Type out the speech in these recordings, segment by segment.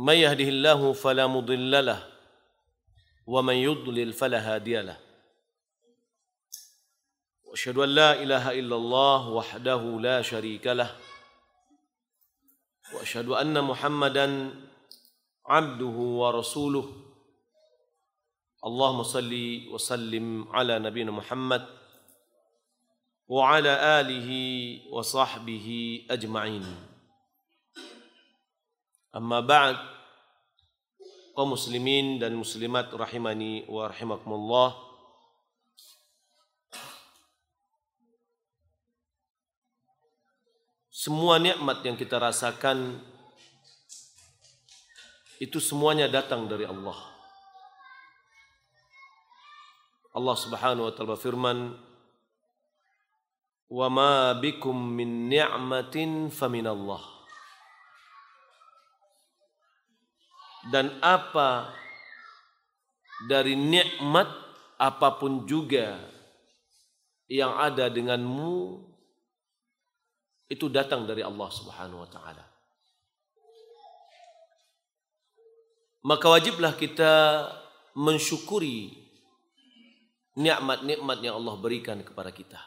من يهده الله فلا مضل له ومن يضلل فلا هادي له. وأشهد أن لا إله إلا الله وحده لا شريك له وأشهد أن محمدا عبده ورسوله. اللهم صل وسلم على نبينا محمد وعلى آله وصحبه أجمعين. Amma ba'd kaum muslimin dan muslimat rahimani wa rahimakumullah Semua nikmat yang kita rasakan itu semuanya datang dari Allah. Allah Subhanahu wa taala berfirman, "Wa ma bikum min ni'matin faminallah." Dan apa dari nikmat apapun juga yang ada denganmu itu datang dari Allah Subhanahu wa taala. Maka wajiblah kita mensyukuri nikmat-nikmat yang Allah berikan kepada kita.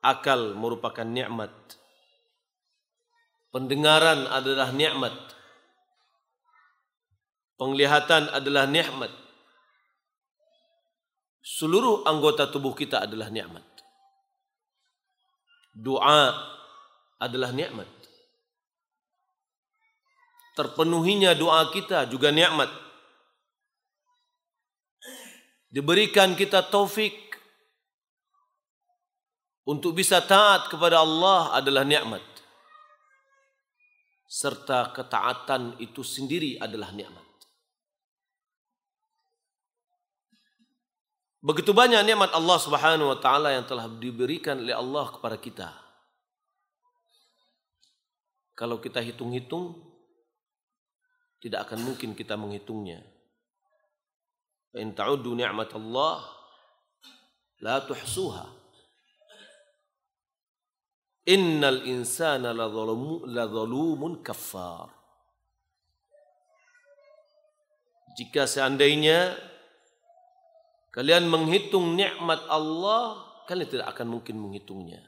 Akal merupakan nikmat. Pendengaran adalah nikmat. Penglihatan adalah nikmat. Seluruh anggota tubuh kita adalah nikmat. Doa adalah nikmat. Terpenuhinya doa kita juga nikmat. Diberikan kita taufik untuk bisa taat kepada Allah adalah nikmat. Serta ketaatan itu sendiri adalah nikmat. Begitu banyak nikmat Allah Subhanahu wa taala yang telah diberikan oleh Allah kepada kita. Kalau kita hitung-hitung tidak akan mungkin kita menghitungnya. In ta'uddu ni'mat Allah la tuhsuha. Innal insana ladzalumun kaffar. Jika seandainya Kalian menghitung nikmat Allah, kalian tidak akan mungkin menghitungnya.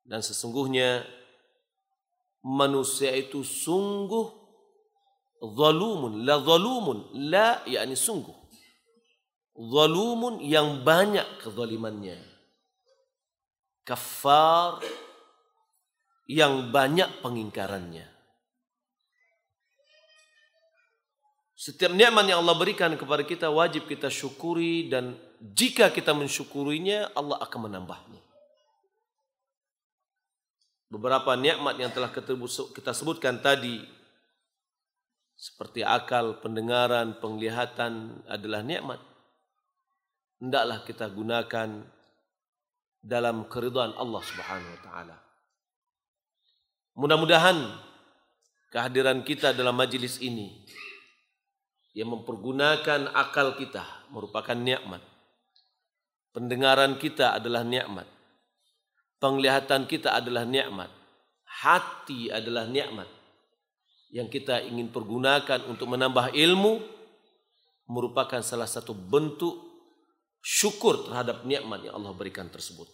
Dan sesungguhnya manusia itu sungguh zalumun, la zalumun, la yakni sungguh. Zalumun yang banyak kezalimannya. Kafar yang banyak pengingkarannya. Setiap nikmat yang Allah berikan kepada kita wajib kita syukuri dan jika kita mensyukurinya Allah akan menambahnya. Beberapa nikmat yang telah kita sebutkan tadi seperti akal, pendengaran, penglihatan adalah nikmat. Hendaklah kita gunakan dalam keridhaan Allah Subhanahu wa taala. Mudah-mudahan kehadiran kita dalam majlis ini yang mempergunakan akal kita merupakan nikmat. Pendengaran kita adalah nikmat. Penglihatan kita adalah nikmat. Hati adalah nikmat. Yang kita ingin pergunakan untuk menambah ilmu merupakan salah satu bentuk syukur terhadap nikmat yang Allah berikan tersebut.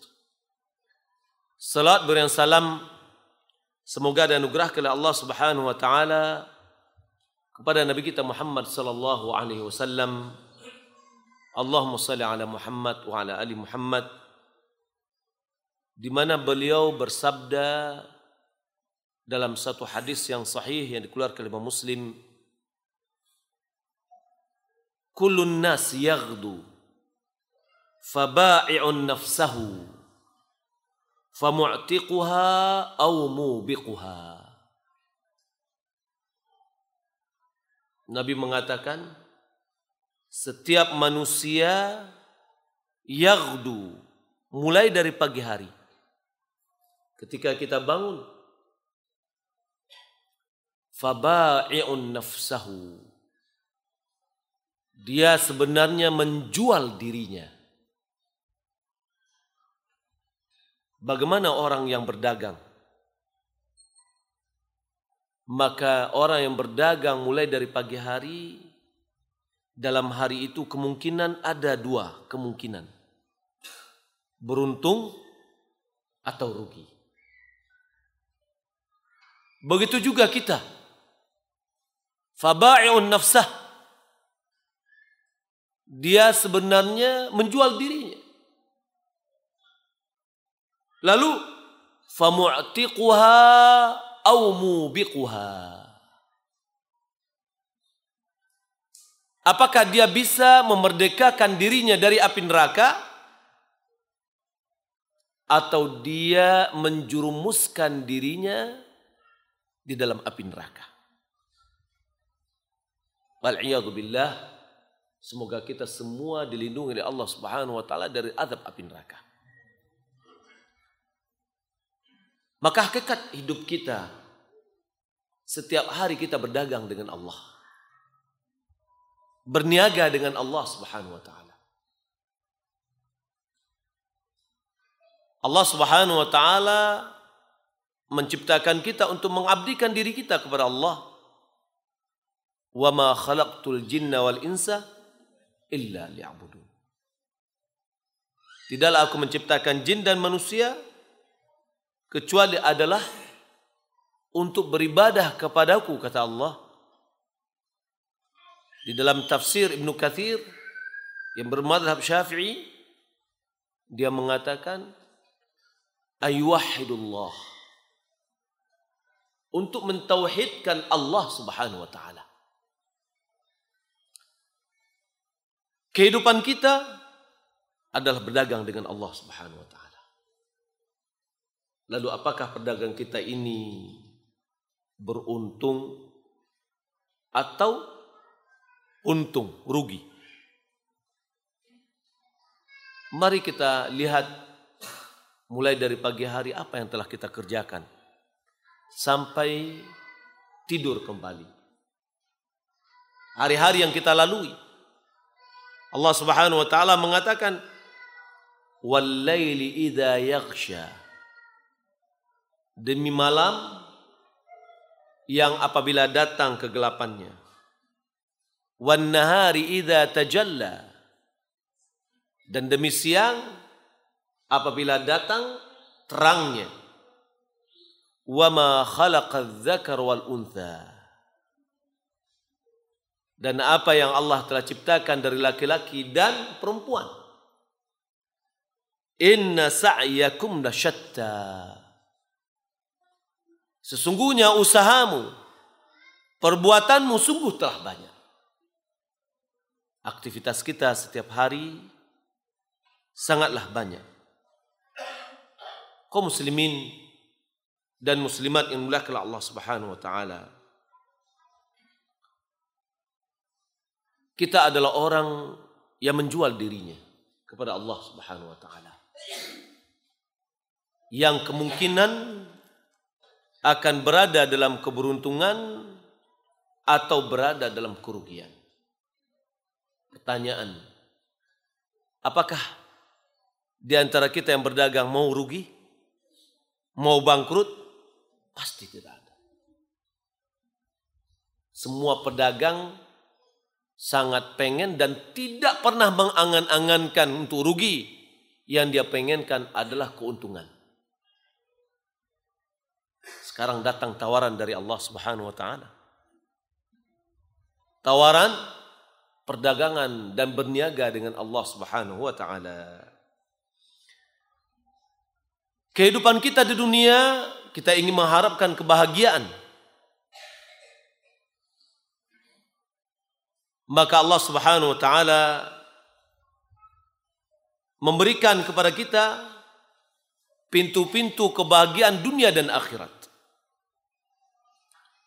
Salat beriang salam semoga dan anugerah oleh Allah Subhanahu wa taala kepada Nabi kita Muhammad sallallahu alaihi wasallam Allahumma salli ala Muhammad wa ala ali Muhammad di mana beliau bersabda dalam satu hadis yang sahih yang dikeluarkan oleh Muslim Kullun nas yaghdu faba'i'un nafsahu famu'tiquha aw mubiquha. Nabi mengatakan setiap manusia yaghdu mulai dari pagi hari. Ketika kita bangun faba'i'un nafsahu. Dia sebenarnya menjual dirinya. Bagaimana orang yang berdagang maka orang yang berdagang mulai dari pagi hari dalam hari itu kemungkinan ada dua kemungkinan. Beruntung atau rugi. Begitu juga kita. Faba'i'un nafsah. Dia sebenarnya menjual dirinya. Lalu famu'tiquha au mubiquha. Apakah dia bisa memerdekakan dirinya dari api neraka? Atau dia menjurumuskan dirinya di dalam api neraka? billah. Semoga kita semua dilindungi oleh Allah Subhanahu wa taala dari azab api neraka. Maka hakikat hidup kita setiap hari kita berdagang dengan Allah. Berniaga dengan Allah Subhanahu wa taala. Allah Subhanahu wa taala menciptakan kita untuk mengabdikan diri kita kepada Allah. Wa ma khalaqtul jinna wal insa illa liya'budun. Tidaklah aku menciptakan jin dan manusia kecuali adalah untuk beribadah kepadaku kata Allah. Di dalam tafsir Ibnu Kathir yang bermadhab Syafi'i dia mengatakan ayyuhidullah untuk mentauhidkan Allah Subhanahu wa taala. Kehidupan kita adalah berdagang dengan Allah Subhanahu wa taala Lalu apakah pedagang kita ini beruntung atau untung, rugi? Mari kita lihat mulai dari pagi hari apa yang telah kita kerjakan sampai tidur kembali. Hari-hari yang kita lalui. Allah Subhanahu wa taala mengatakan wal laili idza yaghsha demi malam yang apabila datang kegelapannya. Wan nahari idza tajalla dan demi siang apabila datang terangnya. Wa ma khalaqa dzakar wal untha. Dan apa yang Allah telah ciptakan dari laki-laki dan perempuan. Inna sa'yakum lasyatta. Sesungguhnya usahamu, perbuatanmu sungguh telah banyak. Aktivitas kita setiap hari sangatlah banyak. Kau muslimin dan muslimat yang muliakan Allah Subhanahu wa taala. Kita adalah orang yang menjual dirinya kepada Allah Subhanahu wa taala. Yang kemungkinan akan berada dalam keberuntungan atau berada dalam kerugian. Pertanyaan, apakah di antara kita yang berdagang mau rugi? Mau bangkrut? Pasti tidak ada. Semua pedagang sangat pengen dan tidak pernah mengangan-angankan untuk rugi. Yang dia pengenkan adalah keuntungan. Sekarang datang tawaran dari Allah Subhanahu wa taala. Tawaran perdagangan dan berniaga dengan Allah Subhanahu wa taala. Kehidupan kita di dunia kita ingin mengharapkan kebahagiaan. Maka Allah Subhanahu wa taala memberikan kepada kita pintu-pintu kebahagiaan dunia dan akhirat.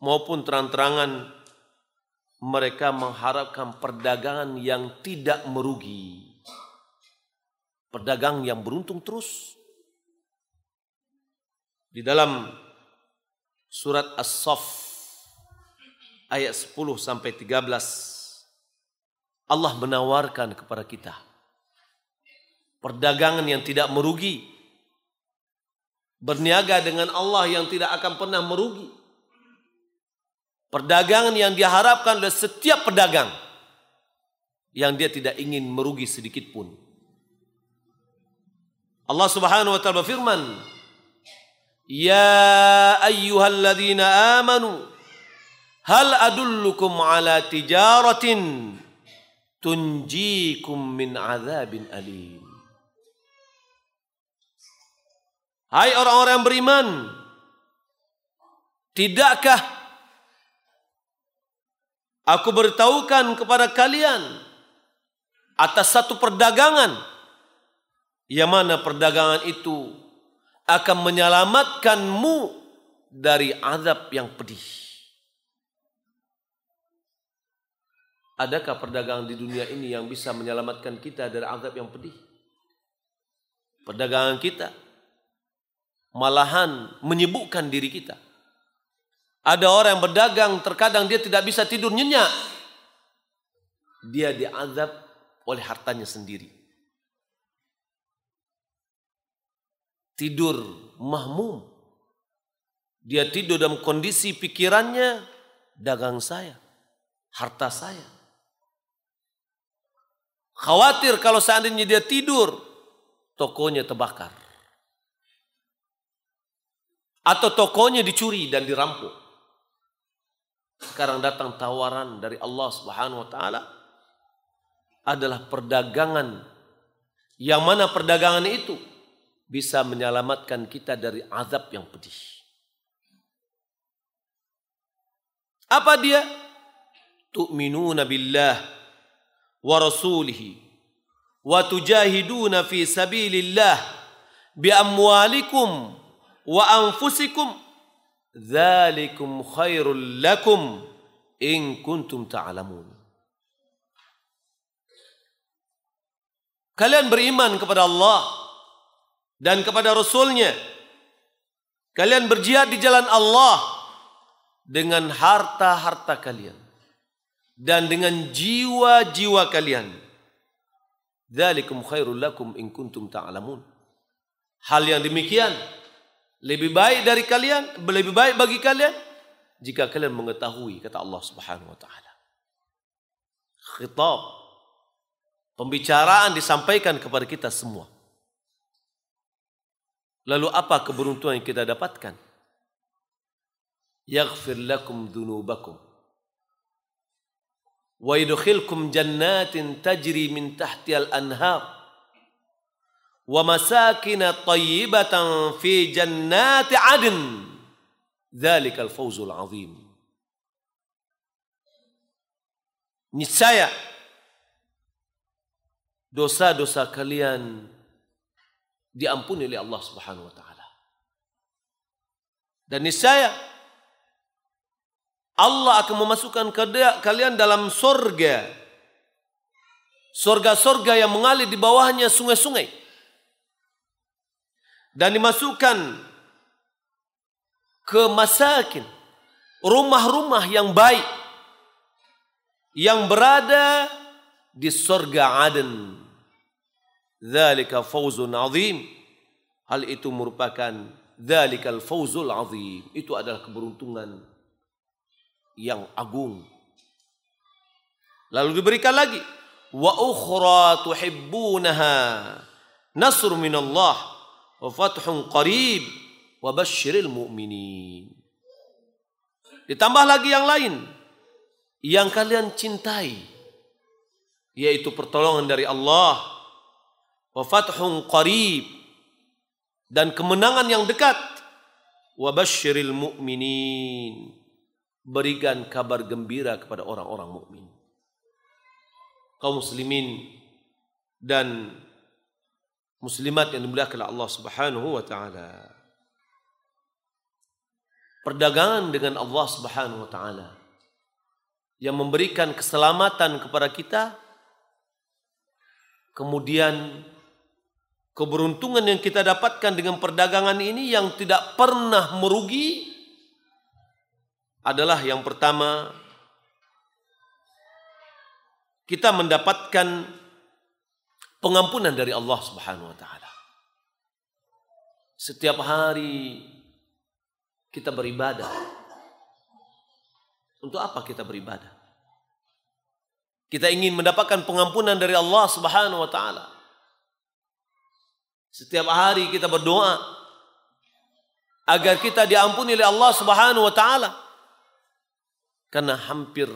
maupun terang-terangan mereka mengharapkan perdagangan yang tidak merugi. Pedagang yang beruntung terus. Di dalam surat As-Saff ayat 10 sampai 13 Allah menawarkan kepada kita perdagangan yang tidak merugi. Berniaga dengan Allah yang tidak akan pernah merugi Perdagangan yang diharapkan oleh setiap pedagang yang dia tidak ingin merugi sedikit pun. Allah Subhanahu wa taala berfirman, "Ya ayyuhalladzina amanu, hal adullukum ala tijaratin tunjikum min adzabin alim." Hai orang-orang beriman, tidakkah Aku beritahukan kepada kalian atas satu perdagangan yang mana perdagangan itu akan menyelamatkanmu dari azab yang pedih. Adakah perdagangan di dunia ini yang bisa menyelamatkan kita dari azab yang pedih? Perdagangan kita malahan menyibukkan diri kita ada orang yang berdagang terkadang dia tidak bisa tidur nyenyak. Dia diazab oleh hartanya sendiri. Tidur mahmum. Dia tidur dalam kondisi pikirannya dagang saya, harta saya. Khawatir kalau seandainya dia tidur, tokonya terbakar. Atau tokonya dicuri dan dirampok. Sekarang datang tawaran dari Allah Subhanahu wa taala adalah perdagangan yang mana perdagangan itu bisa menyelamatkan kita dari azab yang pedih. Apa dia? Tu'minuna billah wa rasulihi wa tujahiduna fi sabilillah bi amwalikum wa anfusikum Dzalikum khairul lakum in kuntum ta'lamun. Kalian beriman kepada Allah dan kepada Rasulnya. Kalian berjihad di jalan Allah dengan harta-harta kalian dan dengan jiwa-jiwa kalian. Dzalikum khairul lakum in kuntum ta'lamun. Hal yang demikian lebih baik dari kalian, lebih baik bagi kalian jika kalian mengetahui kata Allah Subhanahu wa taala. Khitab pembicaraan disampaikan kepada kita semua. Lalu apa keberuntungan yang kita dapatkan? Yaghfir lakum dhunubakum wa yudkhilkum jannatin tajri min tahtiha al-anhar wa masakin tayyibatan fi jannati adn. Dzalikal fawzul azim. Niscaya dosa-dosa kalian diampuni oleh Allah Subhanahu wa taala. Dan niscaya Allah akan memasukkan kalian dalam sorga. Sorga-sorga yang mengalir di bawahnya sungai-sungai dan dimasukkan ke masakin rumah-rumah yang baik yang berada di surga Aden. Dzalika fawzun azim. Hal itu merupakan dzalikal fawzul azim. Itu adalah keberuntungan yang agung. Lalu diberikan lagi wa ukhra tuhibbunaha nasr minallah fathun qarib wa basyiril mu'minin. Ditambah lagi yang lain. Yang kalian cintai yaitu pertolongan dari Allah. Wa fathun qarib dan kemenangan yang dekat. Wa basyiril mu'minin berikan kabar gembira kepada orang-orang mukmin. Kaum muslimin dan muslimat yang dimuliakan Allah Subhanahu wa taala. Perdagangan dengan Allah Subhanahu wa taala yang memberikan keselamatan kepada kita kemudian keberuntungan yang kita dapatkan dengan perdagangan ini yang tidak pernah merugi adalah yang pertama kita mendapatkan pengampunan dari Allah Subhanahu wa taala. Setiap hari kita beribadah. Untuk apa kita beribadah? Kita ingin mendapatkan pengampunan dari Allah Subhanahu wa taala. Setiap hari kita berdoa agar kita diampuni oleh Allah Subhanahu wa taala. Karena hampir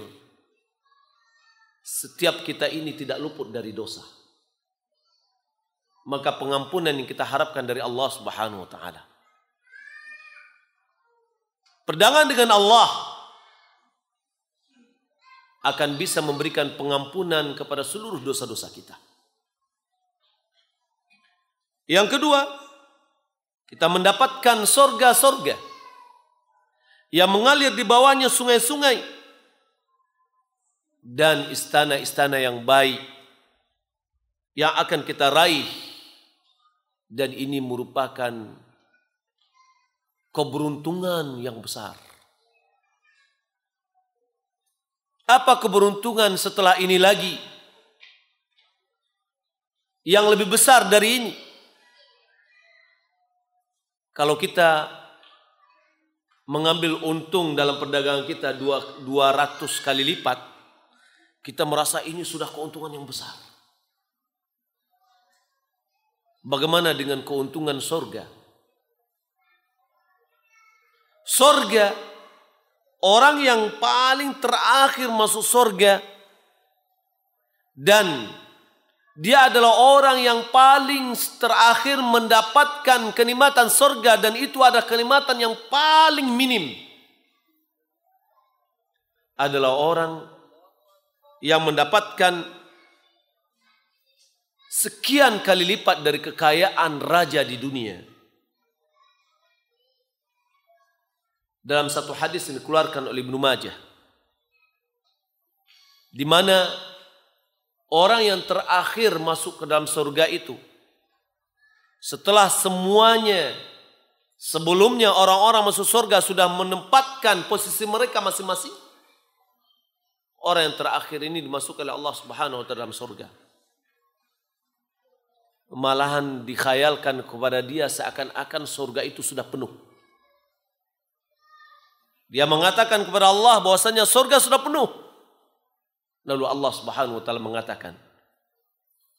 setiap kita ini tidak luput dari dosa maka pengampunan yang kita harapkan dari Allah Subhanahu wa taala. Perdagangan dengan Allah akan bisa memberikan pengampunan kepada seluruh dosa-dosa kita. Yang kedua, kita mendapatkan sorga-sorga yang mengalir di bawahnya sungai-sungai dan istana-istana yang baik yang akan kita raih dan ini merupakan keberuntungan yang besar. Apa keberuntungan setelah ini lagi? Yang lebih besar dari ini. Kalau kita mengambil untung dalam perdagangan kita 200 kali lipat, kita merasa ini sudah keuntungan yang besar. Bagaimana dengan keuntungan sorga? Sorga, orang yang paling terakhir masuk sorga dan dia adalah orang yang paling terakhir mendapatkan kenikmatan sorga dan itu ada kenikmatan yang paling minim. Adalah orang yang mendapatkan sekian kali lipat dari kekayaan raja di dunia. Dalam satu hadis yang dikeluarkan oleh Ibnu Majah. Di mana orang yang terakhir masuk ke dalam surga itu setelah semuanya sebelumnya orang-orang masuk surga sudah menempatkan posisi mereka masing-masing orang yang terakhir ini dimasukkan oleh Allah Subhanahu wa taala dalam surga malahan dikhayalkan kepada dia seakan-akan surga itu sudah penuh. Dia mengatakan kepada Allah bahwasanya surga sudah penuh. Lalu Allah Subhanahu wa taala mengatakan,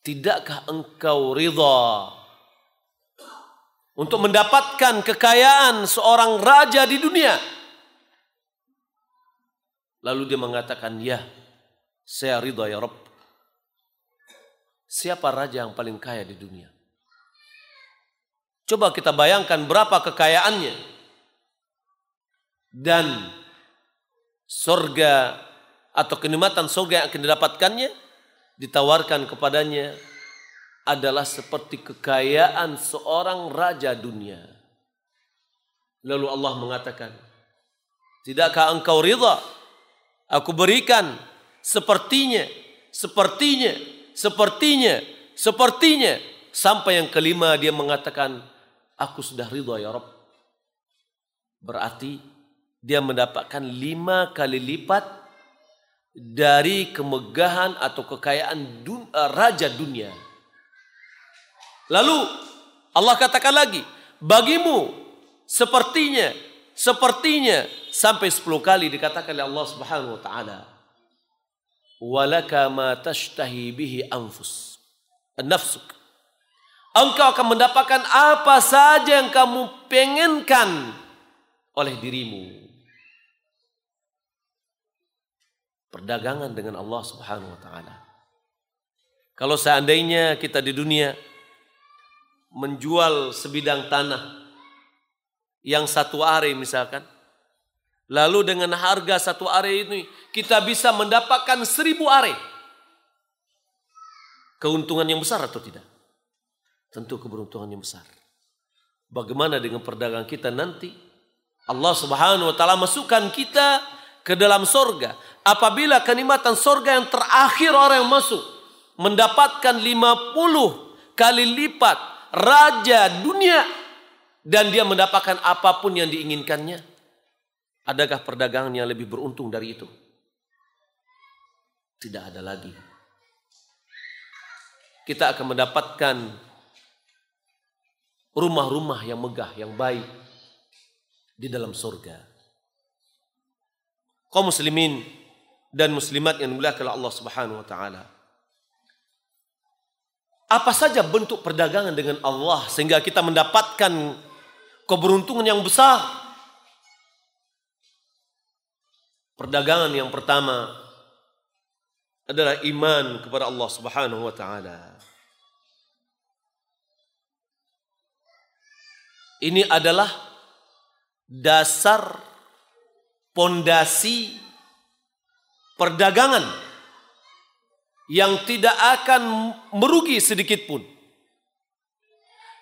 "Tidakkah engkau ridha untuk mendapatkan kekayaan seorang raja di dunia?" Lalu dia mengatakan, "Ya, saya ridha ya Rabb." Siapa raja yang paling kaya di dunia? Coba kita bayangkan berapa kekayaannya. Dan surga atau kenikmatan surga yang akan didapatkannya ditawarkan kepadanya adalah seperti kekayaan seorang raja dunia. Lalu Allah mengatakan, Tidakkah engkau rida? Aku berikan sepertinya, sepertinya sepertinya, sepertinya. Sampai yang kelima dia mengatakan, aku sudah ridho ya Rob. Berarti dia mendapatkan lima kali lipat dari kemegahan atau kekayaan dun, uh, raja dunia. Lalu Allah katakan lagi, bagimu sepertinya, sepertinya sampai sepuluh kali dikatakan oleh Allah Subhanahu wa taala walaka ma tashtahi bihi anfus nafsuk Engkau akan mendapatkan apa saja yang kamu pengenkan oleh dirimu. Perdagangan dengan Allah Subhanahu wa taala. Kalau seandainya kita di dunia menjual sebidang tanah yang satu are misalkan, lalu dengan harga satu are ini kita bisa mendapatkan seribu are. Keuntungan yang besar atau tidak? Tentu keberuntungan yang besar. Bagaimana dengan perdagangan kita nanti? Allah Subhanahu wa taala masukkan kita ke dalam sorga. Apabila kenikmatan sorga yang terakhir orang yang masuk mendapatkan 50 kali lipat raja dunia dan dia mendapatkan apa pun yang diinginkannya. Adakah perdagangan yang lebih beruntung dari itu? Tidak ada lagi. Kita akan mendapatkan rumah-rumah yang megah, yang baik di dalam surga. Kaum muslimin dan muslimat yang dimuliakan Allah Subhanahu wa taala. Apa saja bentuk perdagangan dengan Allah sehingga kita mendapatkan keberuntungan yang besar? Perdagangan yang pertama adalah iman kepada Allah Subhanahu wa taala. Ini adalah dasar pondasi perdagangan yang tidak akan merugi sedikit pun.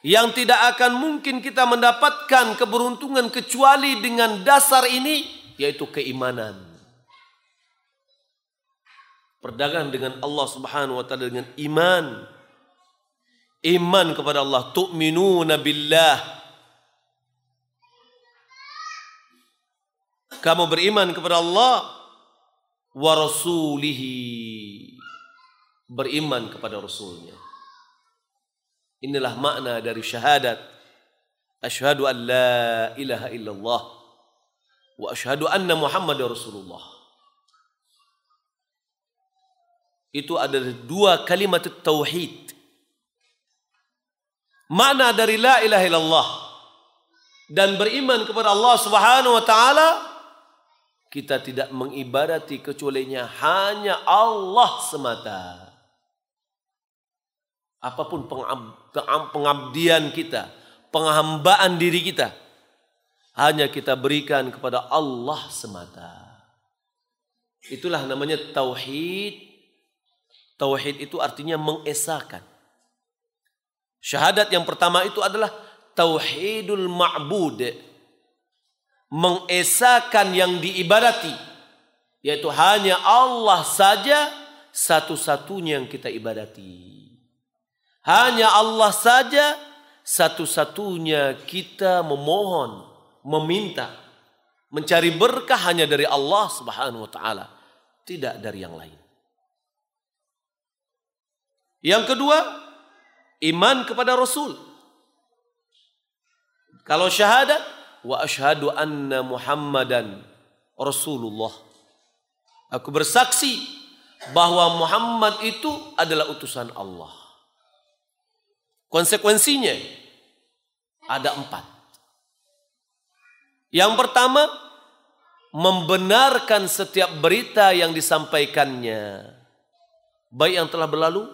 Yang tidak akan mungkin kita mendapatkan keberuntungan kecuali dengan dasar ini yaitu keimanan. Perdagangan dengan Allah Subhanahu wa taala dengan iman. Iman kepada Allah tu'minuna billah. Kamu beriman kepada Allah wa rasulihi beriman kepada rasulnya inilah makna dari syahadat asyhadu an la ilaha illallah wa asyhadu anna muhammadar rasulullah itu adalah dua kalimat tauhid makna dari la ilaha illallah dan beriman kepada Allah Subhanahu wa taala kita tidak mengibadati kecualinya hanya Allah semata. Apa pun pengabdian kita, penghambaan diri kita, hanya kita berikan kepada Allah semata. Itulah namanya tauhid. Tauhid itu artinya mengesahkan. Syahadat yang pertama itu adalah tauhidul ma'bud mengesahkan yang diibadati yaitu hanya Allah saja satu-satunya yang kita ibadati. Hanya Allah saja satu-satunya kita memohon, meminta, mencari berkah hanya dari Allah Subhanahu wa taala, tidak dari yang lain. Yang kedua, iman kepada Rasul. Kalau syahadat wa ashhadu anna Muhammadan Rasulullah. Aku bersaksi bahwa Muhammad itu adalah utusan Allah. Konsekuensinya ada empat. Yang pertama, membenarkan setiap berita yang disampaikannya. Baik yang telah berlalu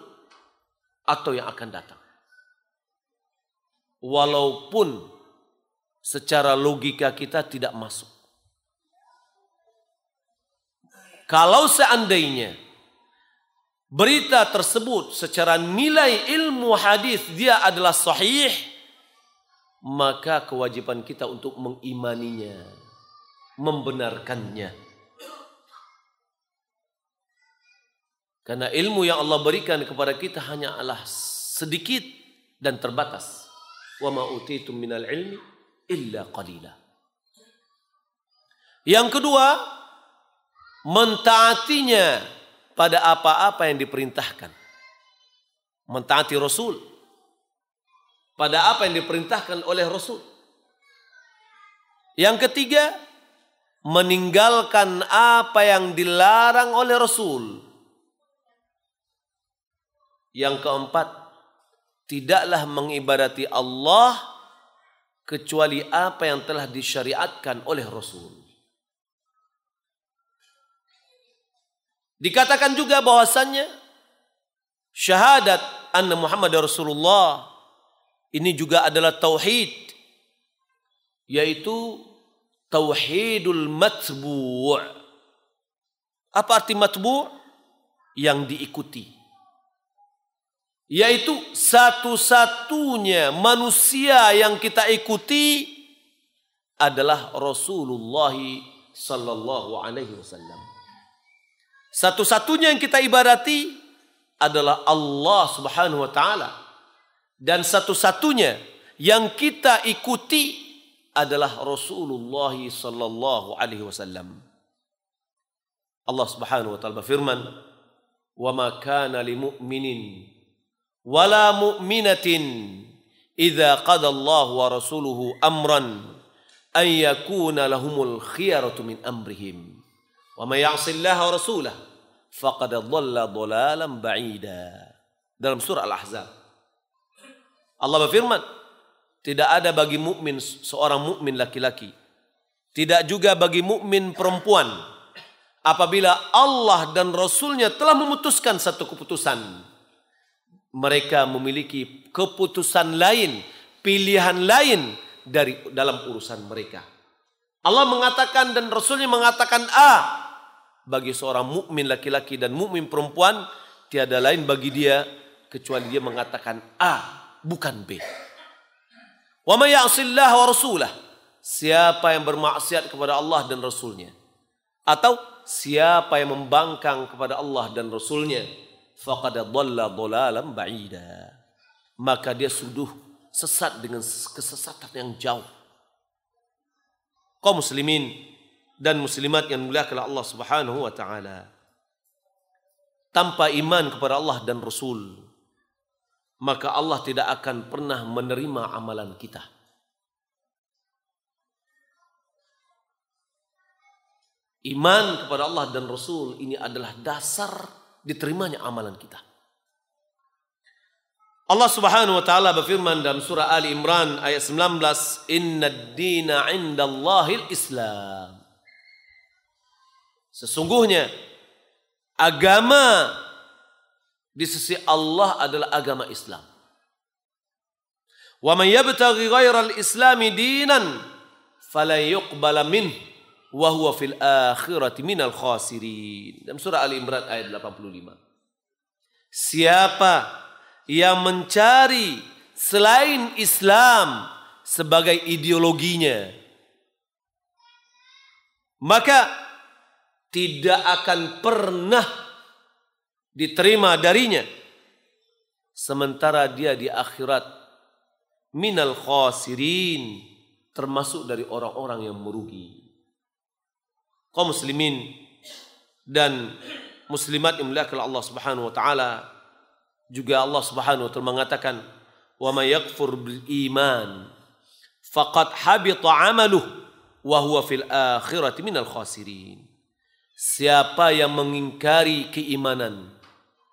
atau yang akan datang. Walaupun secara logika kita tidak masuk. Kalau seandainya berita tersebut secara nilai ilmu hadis dia adalah sahih, maka kewajiban kita untuk mengimaninya, membenarkannya. Karena ilmu yang Allah berikan kepada kita hanyalah sedikit dan terbatas. Wa ma utitum minal ilmi illa qalila. Yang kedua, mentaatinya pada apa-apa yang diperintahkan. Mentaati Rasul pada apa yang diperintahkan oleh Rasul. Yang ketiga, meninggalkan apa yang dilarang oleh Rasul. Yang keempat, tidaklah mengibadati Allah kecuali apa yang telah disyariatkan oleh Rasul. Dikatakan juga bahwasannya syahadat anna Muhammad Rasulullah ini juga adalah tauhid yaitu tauhidul matbu' apa arti matbu' yang diikuti yaitu satu-satunya manusia yang kita ikuti adalah Rasulullah sallallahu alaihi wasallam. Satu-satunya yang kita ibadati adalah Allah Subhanahu wa taala. Dan satu-satunya yang kita ikuti adalah Rasulullah sallallahu alaihi wasallam. Allah Subhanahu wa taala berfirman, "Wa ma kana lil mu'minin wala mu'minatin idza qada Allah wa rasuluhu amran an yakuna lahumul khiyaratu min amrihim. Wa may ya'si Allah wa rasulahu faqad dhalla dhalalan ba'ida. Dalam surah Al-Ahzab Allah berfirman tidak ada bagi mukmin seorang mukmin laki-laki. Tidak juga bagi mukmin perempuan apabila Allah dan Rasulnya telah memutuskan satu keputusan. Mereka memiliki keputusan lain, pilihan lain dari dalam urusan mereka. Allah mengatakan dan Rasulnya mengatakan A bagi seorang mukmin laki-laki dan mukmin perempuan tiada lain bagi dia kecuali dia mengatakan A bukan B. Wa may ya'sillah wa rasulah siapa yang bermaksiat kepada Allah dan Rasulnya atau siapa yang membangkang kepada Allah dan Rasulnya faqad dhalla dhalalan ba'ida. Maka dia sudah sesat dengan kesesatan yang jauh. Kaum muslimin dan muslimat yang muliakan Allah Subhanahu wa taala. Tanpa iman kepada Allah dan Rasul, maka Allah tidak akan pernah menerima amalan kita. Iman kepada Allah dan Rasul ini adalah dasar diterimanya amalan kita. Allah Subhanahu wa taala berfirman dalam surah Ali Imran ayat 19, "Inna ad-dina 'indallahil Islam." Sesungguhnya agama di sisi Allah adalah agama Islam. Wa man yabtaghi ghairal islami dinan falan yuqbala minhu wa huwa fil akhirati minal khasirin. Dalam surah Ali Imran ayat 85. Siapa yang mencari selain Islam sebagai ideologinya maka tidak akan pernah diterima darinya. Sementara dia di akhirat minal khasirin termasuk dari orang-orang yang merugi. Kaum muslimin dan muslimat yang muliakan Allah Subhanahu wa taala juga Allah Subhanahu wa taala mengatakan wa may yakfur bil iman faqad habita amaluh wa huwa fil akhirati minal khasirin. Siapa yang mengingkari keimanan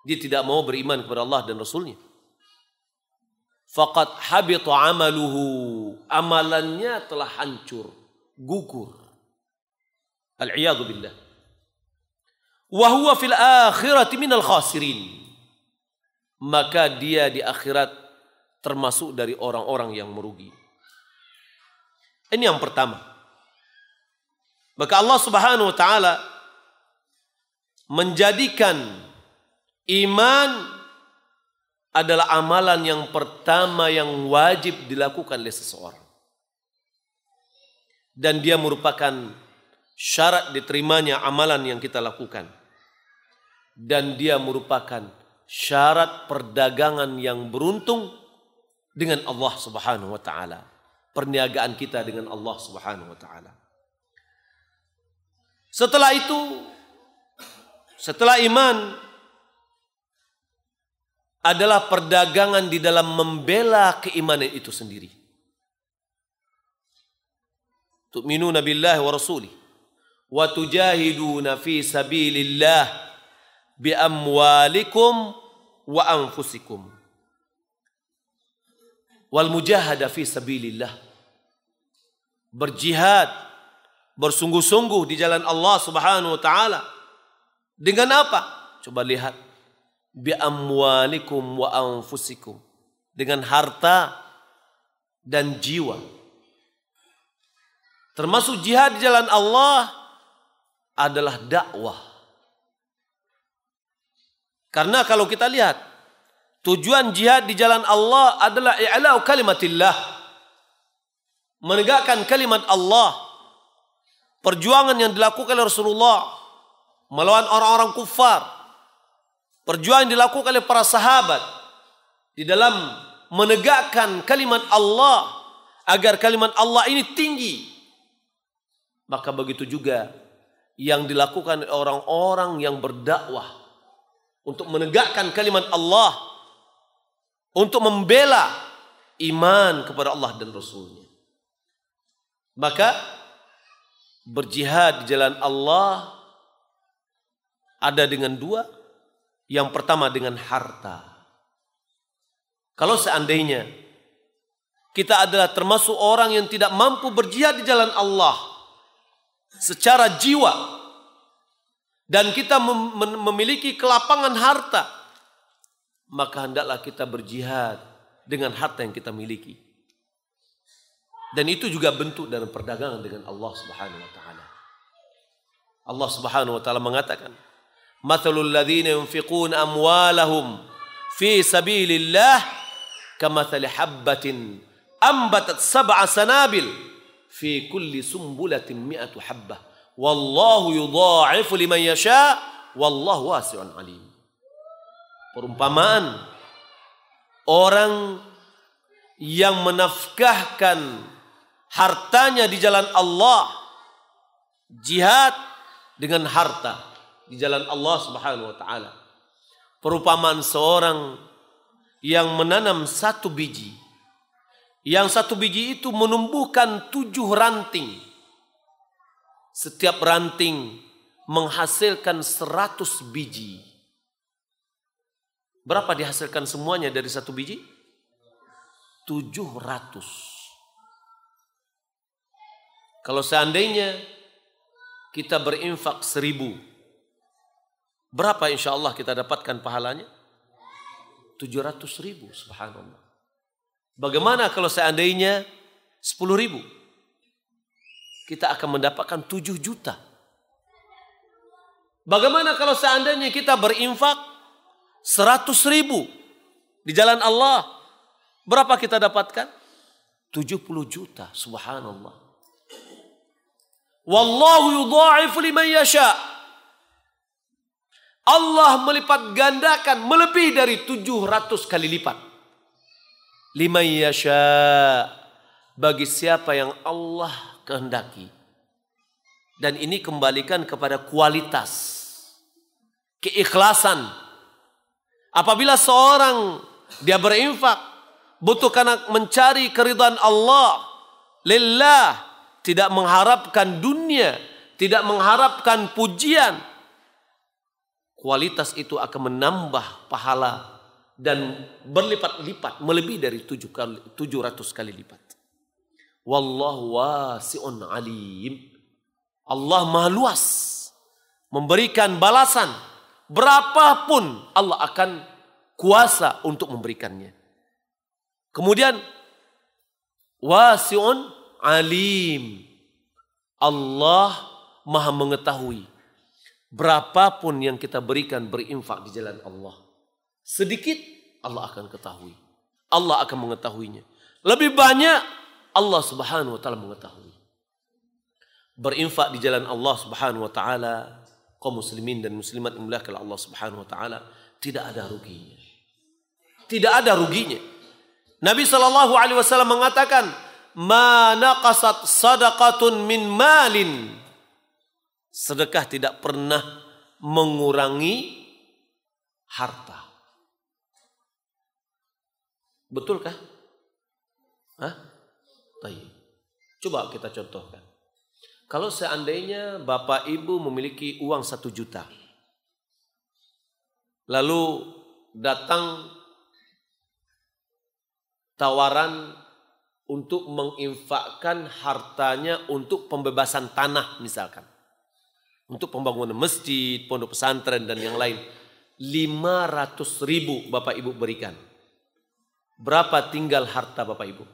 dia tidak mau beriman kepada Allah dan Rasulnya faqad habita amaluhu amalannya telah hancur gugur Al-iyadu billah. Wa huwa fil akhirati minal khasirin. Maka dia di akhirat termasuk dari orang-orang yang merugi. Ini yang pertama. Maka Allah Subhanahu wa taala menjadikan iman adalah amalan yang pertama yang wajib dilakukan oleh seseorang. Dan dia merupakan syarat diterimanya amalan yang kita lakukan. Dan dia merupakan syarat perdagangan yang beruntung dengan Allah Subhanahu wa taala. Perniagaan kita dengan Allah Subhanahu wa taala. Setelah itu setelah iman adalah perdagangan di dalam membela keimanan itu sendiri. Tu'minuna billahi wa rasulih wa tujahiduna fi sabilillah bi amwalikum wa anfusikum. wal mujahada fi sabilillah. Berjihad, bersungguh-sungguh di jalan Allah Subhanahu wa taala. Dengan apa? Coba lihat. Bi amwalikum wa anfusikum. Dengan harta dan jiwa. Termasuk jihad di jalan Allah adalah dakwah. Karena kalau kita lihat Tujuan jihad di jalan Allah adalah i'lau kalimatillah. Menegakkan kalimat Allah. Perjuangan yang dilakukan oleh Rasulullah melawan orang-orang kufar. Perjuangan dilakukan oleh para sahabat di dalam menegakkan kalimat Allah agar kalimat Allah ini tinggi. Maka begitu juga yang dilakukan orang-orang yang berdakwah untuk menegakkan kalimat Allah untuk membela iman kepada Allah dan Rasulnya. Maka berjihad di jalan Allah ada dengan dua. Yang pertama dengan harta. Kalau seandainya kita adalah termasuk orang yang tidak mampu berjihad di jalan Allah secara jiwa dan kita memiliki kelapangan harta maka hendaklah kita berjihad dengan harta yang kita miliki. Dan itu juga bentuk dalam perdagangan dengan Allah Subhanahu wa taala. Allah Subhanahu wa taala mengatakan, "Mathalul ladzina yunfiquna amwalahum fi sabilillah kamathali habbatin ambatat sab'a sanabil fi kulli sumbulatin mi'atu habbah wallahu yudha'ifu liman yasha wallahu wasi'un alim." Perumpamaan orang yang menafkahkan hartanya di jalan Allah, jihad dengan harta di jalan Allah Subhanahu wa taala. Perumpamaan seorang yang menanam satu biji. Yang satu biji itu menumbuhkan tujuh ranting. Setiap ranting menghasilkan seratus biji. Berapa dihasilkan semuanya dari satu biji? 700. Kalau seandainya kita berinfak seribu, berapa insya Allah kita dapatkan pahalanya? 700 ribu, subhanallah. Bagaimana kalau seandainya 10 ribu? Kita akan mendapatkan 7 juta. Bagaimana kalau seandainya kita berinfak Seratus ribu di jalan Allah. Berapa kita dapatkan? 70 juta. Subhanallah. Wallahu yudha'ifu liman yasha. Allah melipat gandakan melebihi dari 700 kali lipat. Liman yasha. Bagi siapa yang Allah kehendaki. Dan ini kembalikan kepada kualitas. Keikhlasan Apabila seorang dia berinfak butuh karena mencari keridhaan Allah, lillah, tidak mengharapkan dunia, tidak mengharapkan pujian, kualitas itu akan menambah pahala dan berlipat-lipat melebihi dari tujuh kali, 700 kali lipat. Wallahu wasi'un alim. Allah maha luas memberikan balasan berapapun Allah akan kuasa untuk memberikannya. Kemudian wasi'un alim. Allah maha mengetahui berapapun yang kita berikan berinfak di jalan Allah. Sedikit Allah akan ketahui. Allah akan mengetahuinya. Lebih banyak Allah Subhanahu wa taala mengetahui. Berinfak di jalan Allah Subhanahu wa taala kaum muslimin dan muslimat muliakan Allah Subhanahu wa taala tidak ada ruginya. Tidak ada ruginya. Nabi sallallahu alaihi wasallam mengatakan, "Ma naqasat sadaqatun min malin." Sedekah tidak pernah mengurangi harta. Betulkah? Hah? Baik. Coba kita contohkan. Kalau seandainya bapak ibu memiliki uang satu juta, lalu datang tawaran untuk menginfakkan hartanya untuk pembebasan tanah misalkan. Untuk pembangunan masjid, pondok pesantren dan yang lain. 500 ribu Bapak Ibu berikan. Berapa tinggal harta Bapak Ibu?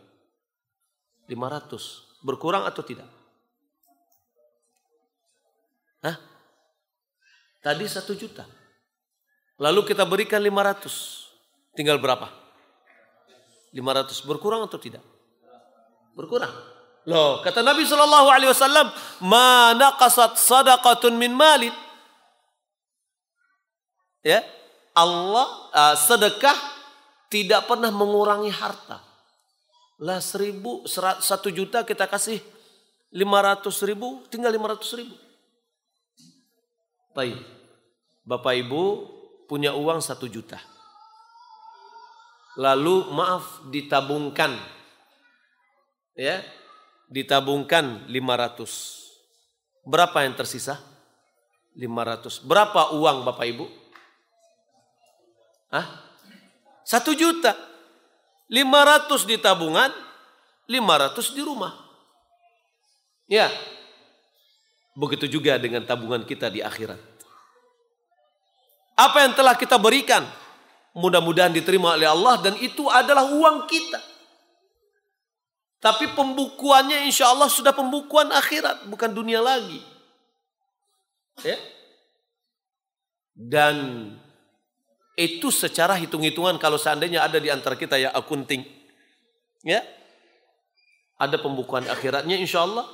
500. Berkurang atau tidak? Hah? Tadi satu juta. Lalu kita berikan 500. Tinggal berapa? 500. Berkurang atau tidak? Berkurang. Loh, kata Nabi Shallallahu Alaihi Wasallam, mana kasat sadaqatun min malin. Ya, Allah uh, sedekah tidak pernah mengurangi harta. Lah seribu, satu juta kita kasih lima ratus ribu, tinggal lima ratus ribu. Baik, Bapak Ibu punya uang satu juta. Lalu maaf ditabungkan ya ditabungkan 500 berapa yang tersisa? 500 berapa uang Bapak Ibu? Hah? satu juta. 500 di tabungan 500 di rumah. Ya. Begitu juga dengan tabungan kita di akhirat. Apa yang telah kita berikan mudah-mudahan diterima oleh Allah dan itu adalah uang kita tapi pembukuannya insya Allah sudah pembukuan akhirat, bukan dunia lagi. Ya. Dan itu secara hitung-hitungan kalau seandainya ada di antara kita ya akunting. Ya. Ada pembukuan akhiratnya insya Allah.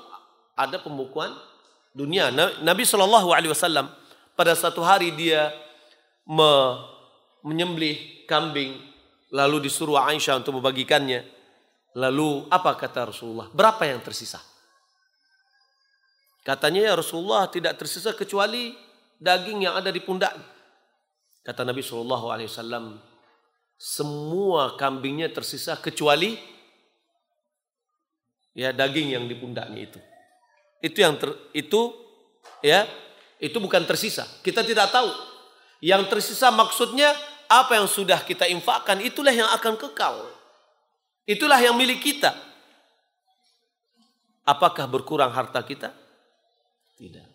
Ada pembukuan dunia. Nabi Shallallahu Alaihi Wasallam pada satu hari dia me menyembelih kambing lalu disuruh Aisyah untuk membagikannya Lalu apa kata Rasulullah? Berapa yang tersisa? Katanya ya Rasulullah tidak tersisa kecuali daging yang ada di pundak. Kata Nabi Shallallahu Alaihi Wasallam, semua kambingnya tersisa kecuali ya daging yang di pundaknya itu. Itu yang ter, itu ya itu bukan tersisa. Kita tidak tahu. Yang tersisa maksudnya apa yang sudah kita infakkan itulah yang akan kekal. Itulah yang milik kita. Apakah berkurang harta kita? Tidak.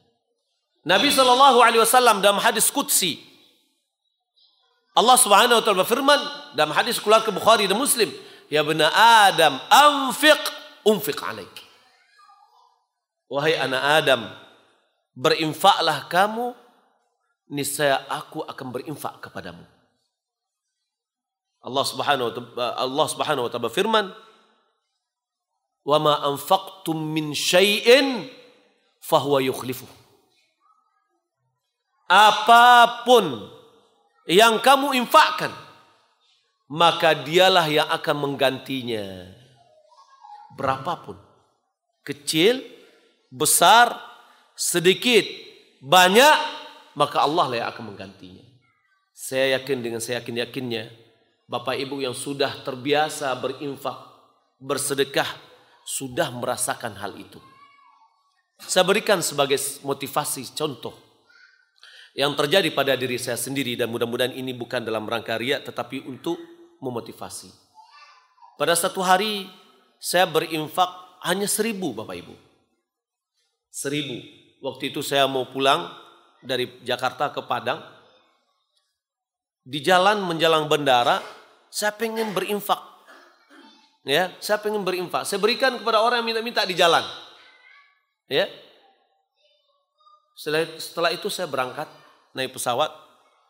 Nabi Shallallahu Alaihi Wasallam dalam hadis kutsi Allah Subhanahu Wa Taala berfirman dalam hadis keluar ke Bukhari dan Muslim, ya benar Adam, anfiq, unfiq alaik. Wahai anak Adam, berinfaklah kamu, niscaya aku akan berinfak kepadamu. Allah Subhanahu wa taala Allah Subhanahu wa taala firman wa ma anfaqtum min syai'in fahuwa yukhlifu apa pun yang kamu infakkan maka dialah yang akan menggantinya. Berapapun kecil besar sedikit banyak maka Allah lah yang akan menggantinya. Saya yakin dengan saya yakin yakinnya Bapak Ibu yang sudah terbiasa berinfak, bersedekah, sudah merasakan hal itu. Saya berikan sebagai motivasi contoh yang terjadi pada diri saya sendiri dan mudah-mudahan ini bukan dalam rangka riak tetapi untuk memotivasi. Pada satu hari saya berinfak hanya seribu Bapak Ibu. Seribu. Waktu itu saya mau pulang dari Jakarta ke Padang di jalan menjelang bandara, saya pengen berinfak. Ya, saya pengen berinfak. Saya berikan kepada orang yang minta-minta di jalan. Ya. Setelah, setelah itu saya berangkat naik pesawat.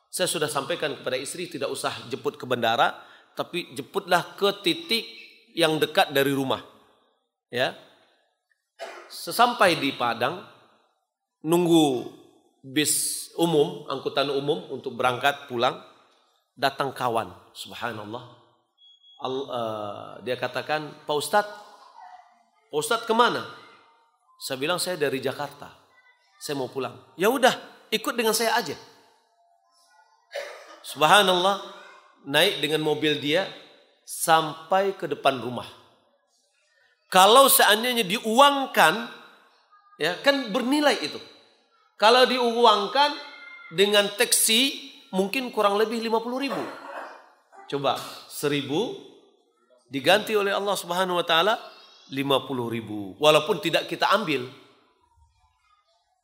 Saya sudah sampaikan kepada istri tidak usah jemput ke bandara, tapi jemputlah ke titik yang dekat dari rumah. Ya. Sesampai di Padang, nunggu bis umum, angkutan umum untuk berangkat pulang datang kawan, subhanallah. Al, uh, dia katakan, Pak Ustadz, Pak Ustadz ke mana? Saya bilang saya dari Jakarta, saya mau pulang. Ya udah, ikut dengan saya aja. Subhanallah, naik dengan mobil dia sampai ke depan rumah. Kalau seandainya diuangkan, ya kan bernilai itu. Kalau diuangkan dengan taksi mungkin kurang lebih 50 ribu. Coba seribu diganti oleh Allah Subhanahu wa taala 50 ribu walaupun tidak kita ambil.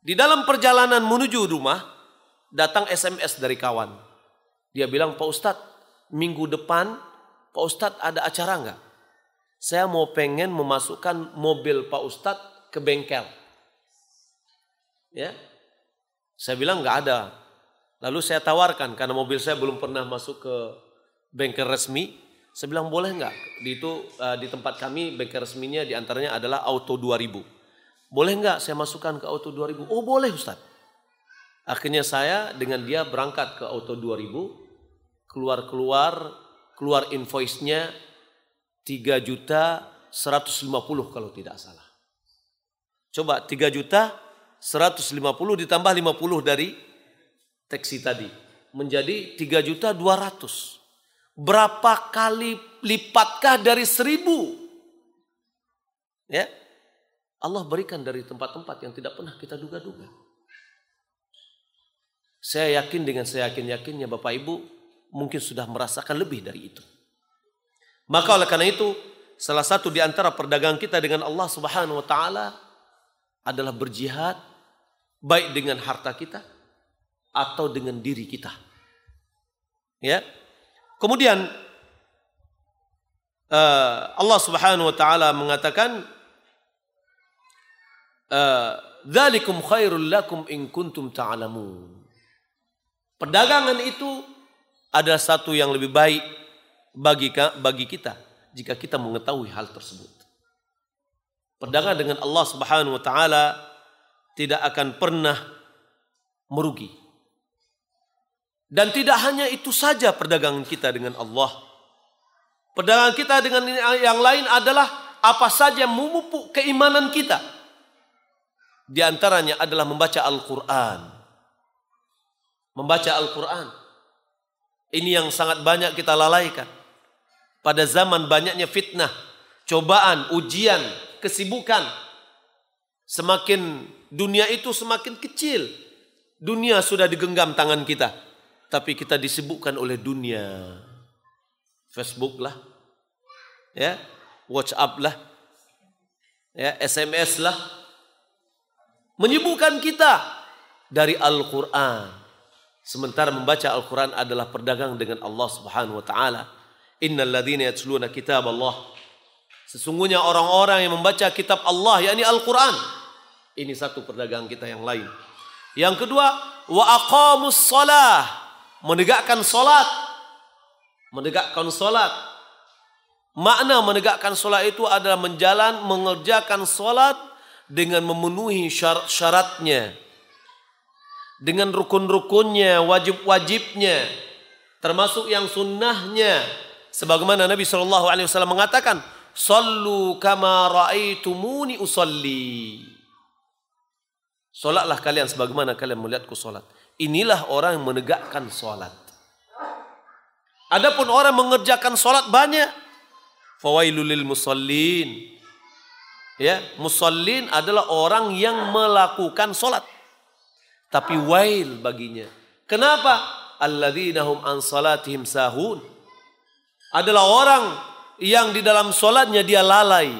Di dalam perjalanan menuju rumah datang SMS dari kawan. Dia bilang, "Pak Ustadz, minggu depan Pak Ustadz ada acara enggak? Saya mau pengen memasukkan mobil Pak Ustadz ke bengkel." Ya. Saya bilang enggak ada. Lalu saya tawarkan karena mobil saya belum pernah masuk ke bengkel resmi. Saya bilang boleh nggak? Di itu uh, di tempat kami bengkel resminya di antaranya adalah Auto 2000. Boleh nggak saya masukkan ke Auto 2000? Oh boleh Ustaz. Akhirnya saya dengan dia berangkat ke Auto 2000, keluar-keluar, keluar invoice-nya 3 juta 150 kalau tidak salah. Coba 3 juta 150 ditambah 50 dari teksi tadi menjadi 3 juta 200. Berapa kali lipatkah dari seribu? Ya, Allah berikan dari tempat-tempat yang tidak pernah kita duga-duga. Saya yakin dengan saya yakin-yakinnya Bapak Ibu mungkin sudah merasakan lebih dari itu. Maka oleh karena itu salah satu di antara perdagangan kita dengan Allah Subhanahu wa taala adalah berjihad baik dengan harta kita atau dengan diri kita. Ya. Kemudian uh, Allah Subhanahu wa taala mengatakan uh, dzalikum khairul lakum in kuntum ta'lamun. Perdagangan itu adalah satu yang lebih baik bagi bagi kita jika kita mengetahui hal tersebut. Perdagangan dengan Allah Subhanahu wa taala tidak akan pernah merugi. Dan tidak hanya itu saja perdagangan kita dengan Allah. Perdagangan kita dengan yang lain adalah apa saja memupuk keimanan kita. Di antaranya adalah membaca Al-Quran. Membaca Al-Quran. Ini yang sangat banyak kita lalaikan. Pada zaman banyaknya fitnah, cobaan, ujian, kesibukan. Semakin dunia itu semakin kecil. Dunia sudah digenggam tangan kita tapi kita disibukkan oleh dunia. Facebook lah, ya, WhatsApp lah, ya, SMS lah, menyibukkan kita dari Al-Quran. Sementara membaca Al-Quran adalah perdagang dengan Allah Subhanahu Wa Taala. Innal ladhina yatsluna kitab Allah. Sesungguhnya orang-orang yang membaca kitab Allah, yakni Al-Quran. Ini satu perdagangan kita yang lain. Yang kedua, wa aqamus salah menegakkan solat. Menegakkan solat. Makna menegakkan solat itu adalah menjalan mengerjakan solat dengan memenuhi syarat-syaratnya. Dengan rukun-rukunnya, wajib-wajibnya. Termasuk yang sunnahnya. Sebagaimana Nabi SAW mengatakan, Sallu kama ra'aitumuni usalli. Solatlah kalian sebagaimana kalian melihatku solat. Inilah orang yang menegakkan sholat. Adapun orang mengerjakan sholat banyak. Fawailulil musallin. Ya, musallin adalah orang yang melakukan sholat. Tapi wail baginya. Kenapa? Alladhinahum an salatihim sahun. Adalah orang yang di dalam sholatnya dia lalai.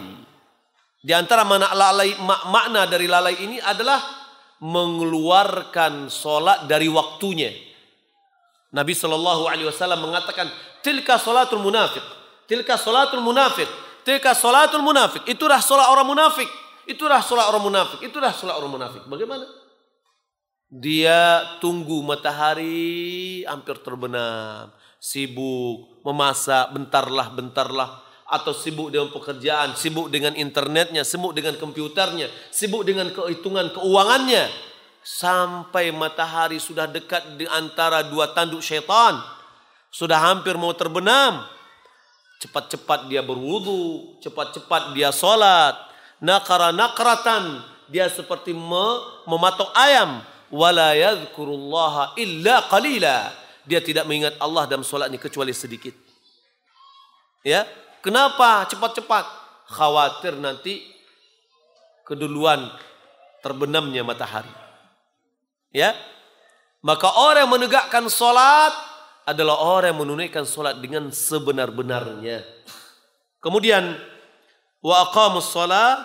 Di antara mana lalai, makna dari lalai ini adalah mengeluarkan solat dari waktunya. Nabi Shallallahu Alaihi Wasallam mengatakan, tilka solatul munafik, tilka solatul munafik, tilka solatul munafik. Itulah solat orang munafik, itulah solat orang munafik, itulah solat orang munafik. Bagaimana? Dia tunggu matahari hampir terbenam, sibuk memasak, bentarlah, bentarlah atau sibuk dengan pekerjaan, sibuk dengan internetnya, sibuk dengan komputernya, sibuk dengan kehitungan keuangannya. Sampai matahari sudah dekat di antara dua tanduk syaitan. Sudah hampir mau terbenam. Cepat-cepat dia berwudu, cepat-cepat dia solat. Nakara nakratan, dia seperti mematok ayam. Wala yadhkurullaha illa qalila. Dia tidak mengingat Allah dalam solatnya kecuali sedikit. Ya, Kenapa cepat-cepat? Khawatir nanti keduluan terbenamnya matahari. Ya. Maka orang yang menegakkan solat adalah orang yang menunaikan solat dengan sebenar-benarnya. Kemudian wa aqamus shalah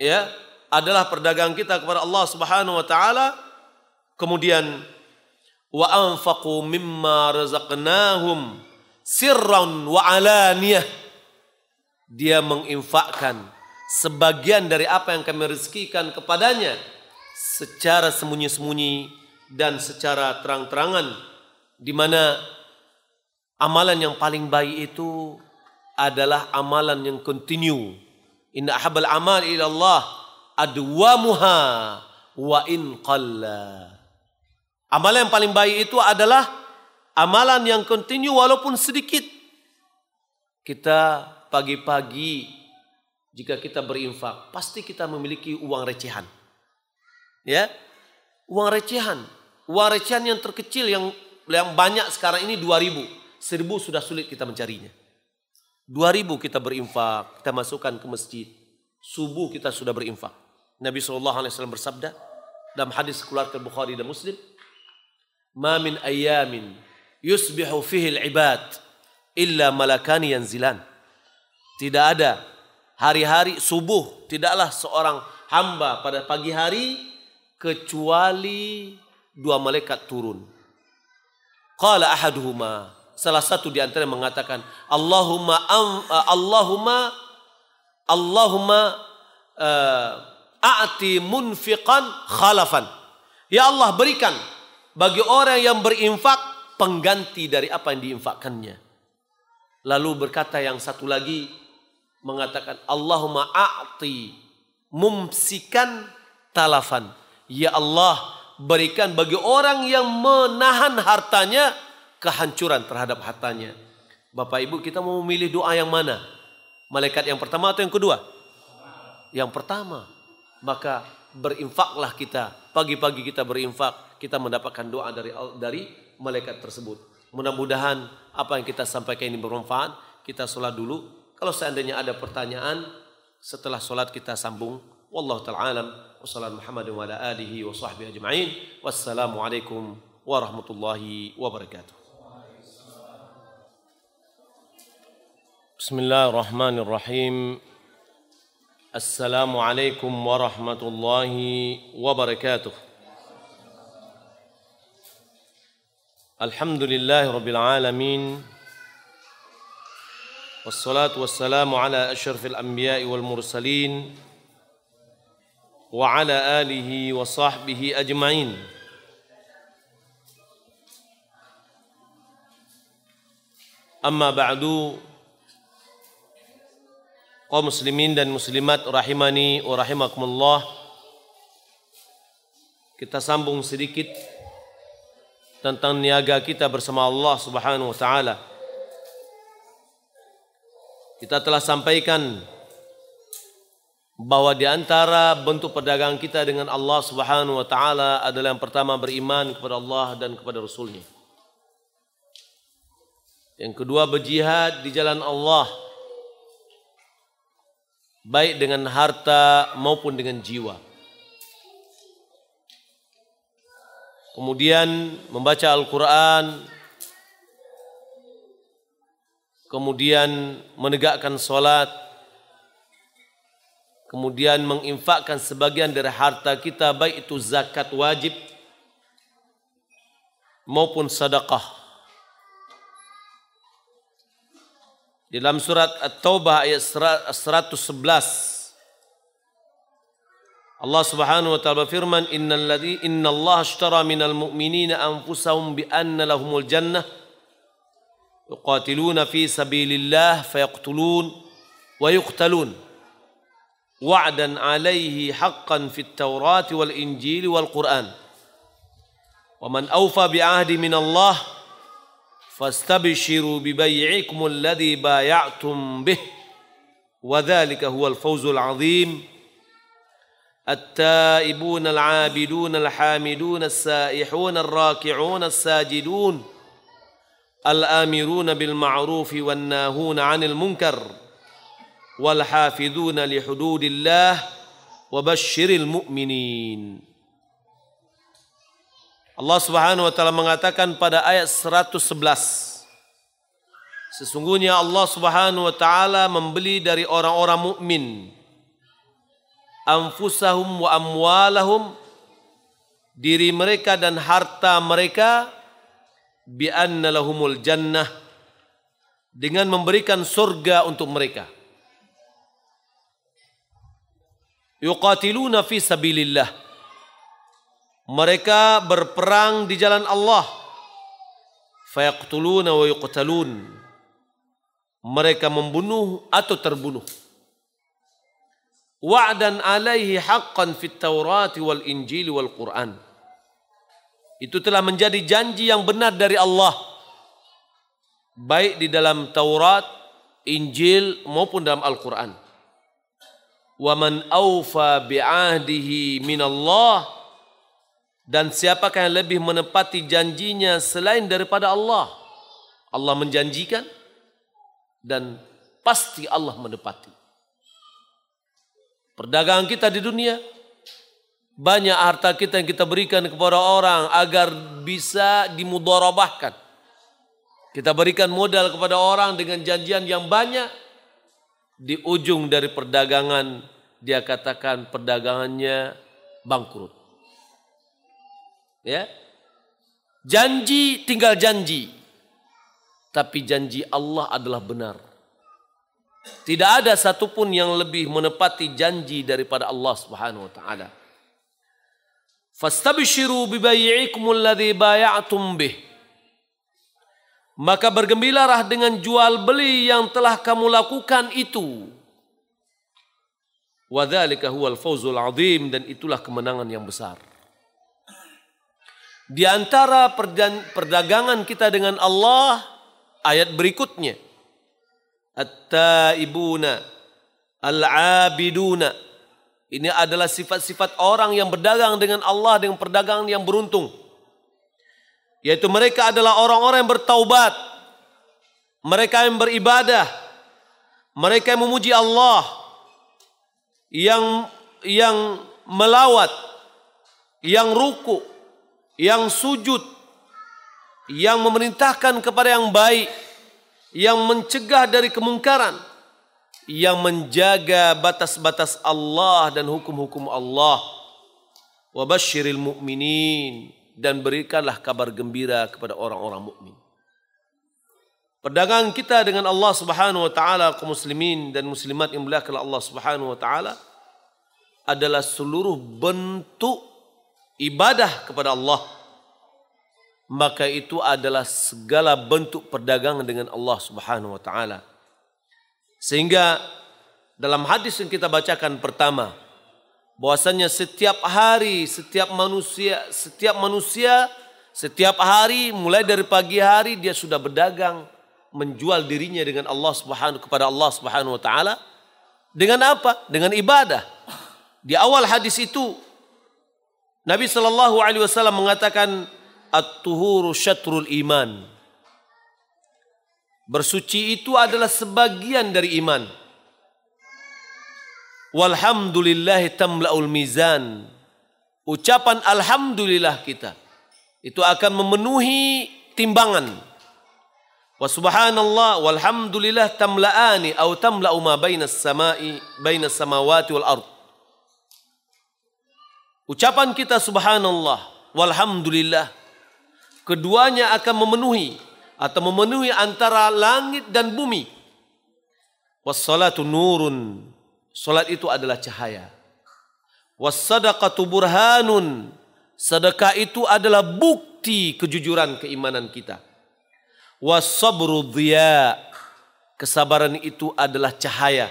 ya adalah perdagangan kita kepada Allah Subhanahu wa taala. Kemudian wa anfaqu mimma razaqnahum sirran wa alaniyah. Dia menginfakkan sebagian dari apa yang kami rezekikan kepadanya secara sembunyi-sembunyi dan secara terang-terangan di mana amalan yang paling baik itu adalah amalan yang continue. Inna ahabal amal ila Allah adwamuha wa in qalla. Amalan yang paling baik itu adalah amalan yang continue walaupun sedikit. Kita pagi-pagi jika kita berinfak, pasti kita memiliki uang recehan. Ya, uang recehan, uang recehan yang terkecil yang yang banyak sekarang ini 2000, 1000 sudah sulit kita mencarinya. 2000 kita berinfak, kita masukkan ke masjid. Subuh kita sudah berinfak. Nabi SAW bersabda dalam hadis keluarga Bukhari dan Muslim, ma min ayamin yusbihu fihi al-ibad illa malakani yanzilan. Tidak ada hari-hari subuh tidaklah seorang hamba pada pagi hari kecuali dua malaikat turun. Qala ahaduhuma salah satu di antara mengatakan Allahumma am, uh, Allahumma Allahumma uh, a'ti munfiqan khalafan. Ya Allah berikan bagi orang yang berinfak pengganti dari apa yang diinfakkannya. Lalu berkata yang satu lagi mengatakan Allahumma a'ti mumsikan talafan. Ya Allah berikan bagi orang yang menahan hartanya kehancuran terhadap hartanya. Bapak Ibu kita mau memilih doa yang mana? Malaikat yang pertama atau yang kedua? Yang pertama. Maka berinfaklah kita. Pagi-pagi kita berinfak kita mendapatkan doa dari dari malaikat tersebut. Mudah-mudahan apa yang kita sampaikan ini bermanfaat. Kita sholat dulu. Kalau seandainya ada pertanyaan setelah sholat kita sambung. Wallahu ta'ala alam. Wassalamu Muhammad wa alihi wa sahbihi ajma'in. Wassalamualaikum warahmatullahi wabarakatuh. Bismillahirrahmanirrahim. Assalamualaikum warahmatullahi wabarakatuh. الحمد لله رب العالمين والصلاة والسلام على أشرف الأنبياء والمرسلين وعلى آله وصحبه أجمعين. أما بعد kaum muslimin dan muslimat rahimani wa rahimakumullah kita sambung sedikit tentang niaga kita bersama Allah Subhanahu wa taala. Kita telah sampaikan bahwa di antara bentuk perdagangan kita dengan Allah Subhanahu wa taala adalah yang pertama beriman kepada Allah dan kepada Rasulnya. Yang kedua berjihad di jalan Allah baik dengan harta maupun dengan jiwa. Kemudian membaca Al-Quran, kemudian menegakkan sholat, kemudian menginfakkan sebagian dari harta kita baik itu zakat wajib maupun sedekah. Dalam surat At-Taubah ayat 111 الله سبحانه وتعالى فرمان إن الذي إن الله اشترى من المؤمنين أنفسهم بأن لهم الجنة يقاتلون في سبيل الله فيقتلون ويقتلون. وعدا عليه حقا في التوراة والإنجيل والقرآن. ومن أوفى بعهد من الله فاستبشروا ببيعكم الذي بايعتم به. وذلك هو الفوز العظيم. التائبون العابدون الحامدون السائحون الراكعون الساجدون الآمرون بالمعروف والناهون عن المنكر والحافظون لحدود الله وبشر المؤمنين. Allah Subhanahu wa taala mengatakan pada ayat 111 Sesungguhnya Allah Subhanahu wa taala membeli dari orang-orang mukmin. Anfusahum wa amwalahum diri mereka dan harta mereka bi anna lahumul jannah dengan memberikan surga untuk mereka. Yuqatiluna fi sabilillah. Mereka berperang di jalan Allah. Fayaqtuluna wa yuqtalun. Mereka membunuh atau terbunuh. Wa'dan alaihi haqqan fit Taurat wal Injil wal Quran. Itu telah menjadi janji yang benar dari Allah. Baik di dalam Taurat, Injil maupun dalam Al-Quran. Wa man awfa bi'ahdihi minallah dan siapakah yang lebih menepati janjinya selain daripada Allah? Allah menjanjikan dan pasti Allah menepati. Perdagangan kita di dunia banyak harta kita yang kita berikan kepada orang agar bisa dimudorobahkan. Kita berikan modal kepada orang dengan janjian yang banyak. Di ujung dari perdagangan dia katakan perdagangannya bangkrut. Ya. Janji tinggal janji. Tapi janji Allah adalah benar. Tidak ada satupun yang lebih menepati janji daripada Allah Subhanahu wa taala. Fastabshiru bibay'ikum alladhi bay'atum bih. Maka bergembiralah dengan jual beli yang telah kamu lakukan itu. Wadzalika huwal fawzul azim dan itulah kemenangan yang besar. Di antara perdagangan kita dengan Allah ayat berikutnya. At-taibuna al-abiduna ini adalah sifat-sifat orang yang berdagang dengan Allah dengan perdagangan yang beruntung. Yaitu mereka adalah orang-orang yang bertaubat. Mereka yang beribadah. Mereka yang memuji Allah. Yang yang melawat. Yang ruku. Yang sujud. Yang memerintahkan kepada yang baik. Yang mencegah dari kemungkaran yang menjaga batas-batas Allah dan hukum-hukum Allah. Wa basyiril mu'minin dan berikanlah kabar gembira kepada orang-orang mukmin. Perdagangan kita dengan Allah Subhanahu wa taala kaum muslimin dan muslimat yang muliakan Allah Subhanahu wa taala adalah seluruh bentuk ibadah kepada Allah. Maka itu adalah segala bentuk perdagangan dengan Allah Subhanahu wa taala. Sehingga dalam hadis yang kita bacakan pertama, bahwasanya setiap hari, setiap manusia, setiap manusia, setiap hari mulai dari pagi hari dia sudah berdagang, menjual dirinya dengan Allah Subhanahu kepada Allah Subhanahu wa taala dengan apa? Dengan ibadah. Di awal hadis itu Nabi Shallallahu alaihi wasallam mengatakan at-tuhuru syatrul iman. Bersuci itu adalah sebagian dari iman. Walhamdulillah tamla'ul mizan. Ucapan alhamdulillah kita itu akan memenuhi timbangan. Wa subhanallah walhamdulillah tamla'ani atau tamla'u ma bainas samai bainas samawati wal ard. Ucapan kita subhanallah walhamdulillah keduanya akan memenuhi atau memenuhi antara langit dan bumi. Wassalatu nurun. Salat itu adalah cahaya. Wassadaqatu burhanun. Sedekah itu adalah bukti kejujuran keimanan kita. Wassabru dhiya. Kesabaran itu adalah cahaya.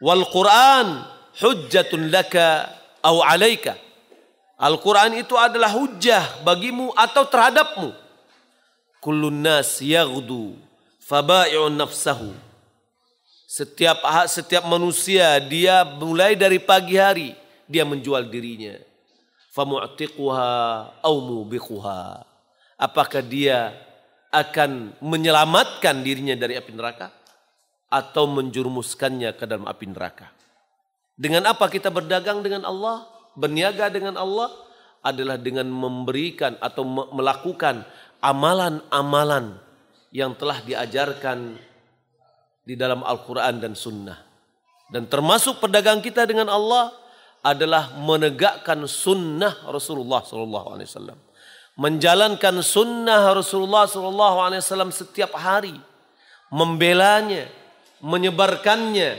Wal Quran hujjatun laka au alaika. Al-Quran itu adalah hujjah bagimu atau terhadapmu. Kullun nas yaghdu fabai'un nafsahu. Setiap setiap manusia dia mulai dari pagi hari dia menjual dirinya. Famu'tiquha au mubiquha. Apakah dia akan menyelamatkan dirinya dari api neraka atau menjurumuskannya ke dalam api neraka? Dengan apa kita berdagang dengan Allah berniaga dengan Allah adalah dengan memberikan atau melakukan amalan-amalan yang telah diajarkan di dalam Al-Quran dan Sunnah. Dan termasuk perdagangan kita dengan Allah adalah menegakkan sunnah Rasulullah Wasallam, menjalankan sunnah Rasulullah Wasallam setiap hari, membelanya, menyebarkannya,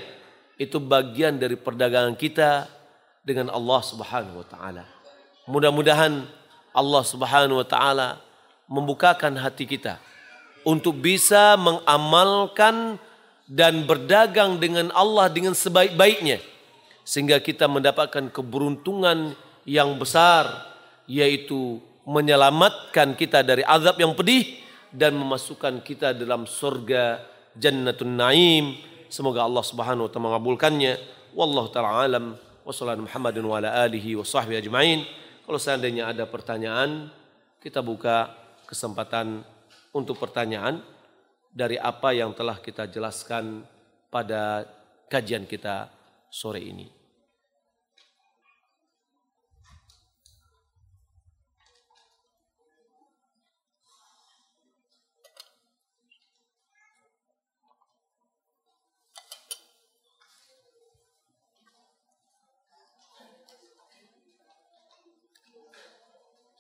itu bagian dari perdagangan kita dengan Allah Subhanahu Wa Taala. Mudah-mudahan Allah Subhanahu Wa Taala membukakan hati kita untuk bisa mengamalkan dan berdagang dengan Allah dengan sebaik-baiknya sehingga kita mendapatkan keberuntungan yang besar yaitu menyelamatkan kita dari azab yang pedih dan memasukkan kita dalam surga Jannatun Naim. Semoga Allah Subhanahu wa taala mengabulkannya. Wallahu taala alam wa sallallahu Muhammadin wa ala alihi wa sahbihi ajmain kalau seandainya ada pertanyaan kita buka kesempatan untuk pertanyaan dari apa yang telah kita jelaskan pada kajian kita sore ini.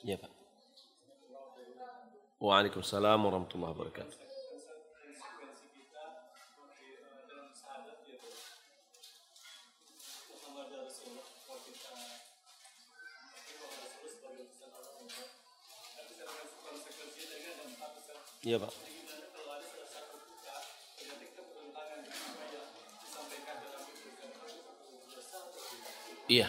Ya Pak. Waalaikumsalam warahmatullahi wabarakatuh. Iya Pak. Iya.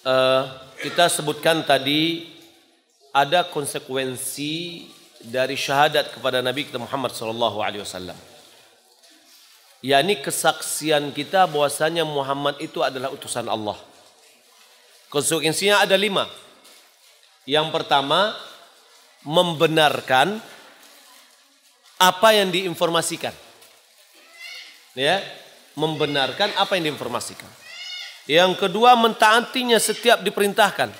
Uh, kita sebutkan tadi ada konsekuensi dari syahadat kepada Nabi kita Muhammad sallallahu alaihi wasallam. yakni kesaksian kita bahwasanya Muhammad itu adalah utusan Allah. Konsekuensinya ada lima. Yang pertama, membenarkan apa yang diinformasikan. Ya, membenarkan apa yang diinformasikan. Yang kedua mentaatinya setiap diperintahkan.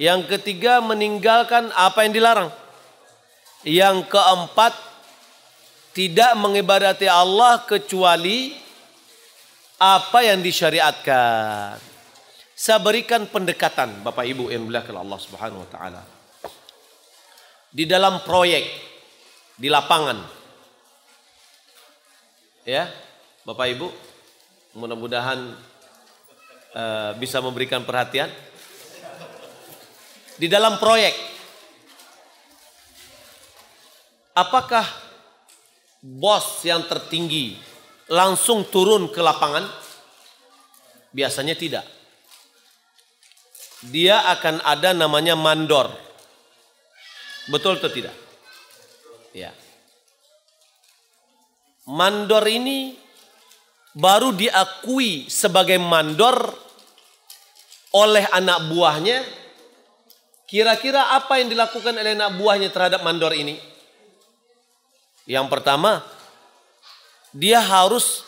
Yang ketiga meninggalkan apa yang dilarang. Yang keempat tidak mengibadati Allah kecuali apa yang disyariatkan. Saya berikan pendekatan Bapak Ibu yang belakang Allah Subhanahu wa taala di dalam proyek di lapangan. Ya, Bapak Ibu, mudah-mudahan uh, bisa memberikan perhatian di dalam proyek. Apakah bos yang tertinggi langsung turun ke lapangan? Biasanya tidak. Dia akan ada namanya mandor Betul atau tidak? Ya. Mandor ini baru diakui sebagai mandor oleh anak buahnya. Kira-kira apa yang dilakukan oleh anak buahnya terhadap mandor ini? Yang pertama, dia harus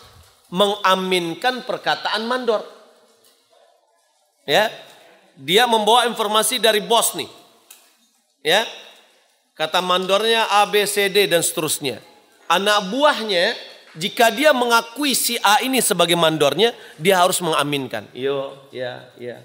mengaminkan perkataan mandor. Ya. Dia membawa informasi dari bos nih. Ya, Kata mandornya A, B, C, D dan seterusnya. Anak buahnya jika dia mengakui si A ini sebagai mandornya, dia harus mengaminkan. Yo, ya, ya.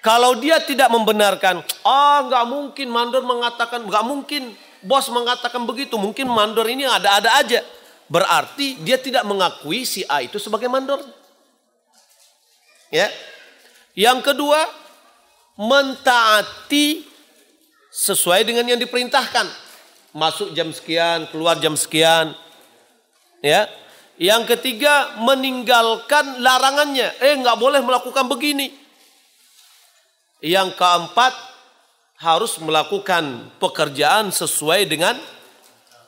Kalau dia tidak membenarkan, ah oh, nggak mungkin mandor mengatakan, nggak mungkin bos mengatakan begitu, mungkin mandor ini ada-ada aja. Berarti dia tidak mengakui si A itu sebagai mandor. Ya. Yang kedua, mentaati sesuai dengan yang diperintahkan. Masuk jam sekian, keluar jam sekian. Ya. Yang ketiga meninggalkan larangannya. Eh nggak boleh melakukan begini. Yang keempat harus melakukan pekerjaan sesuai dengan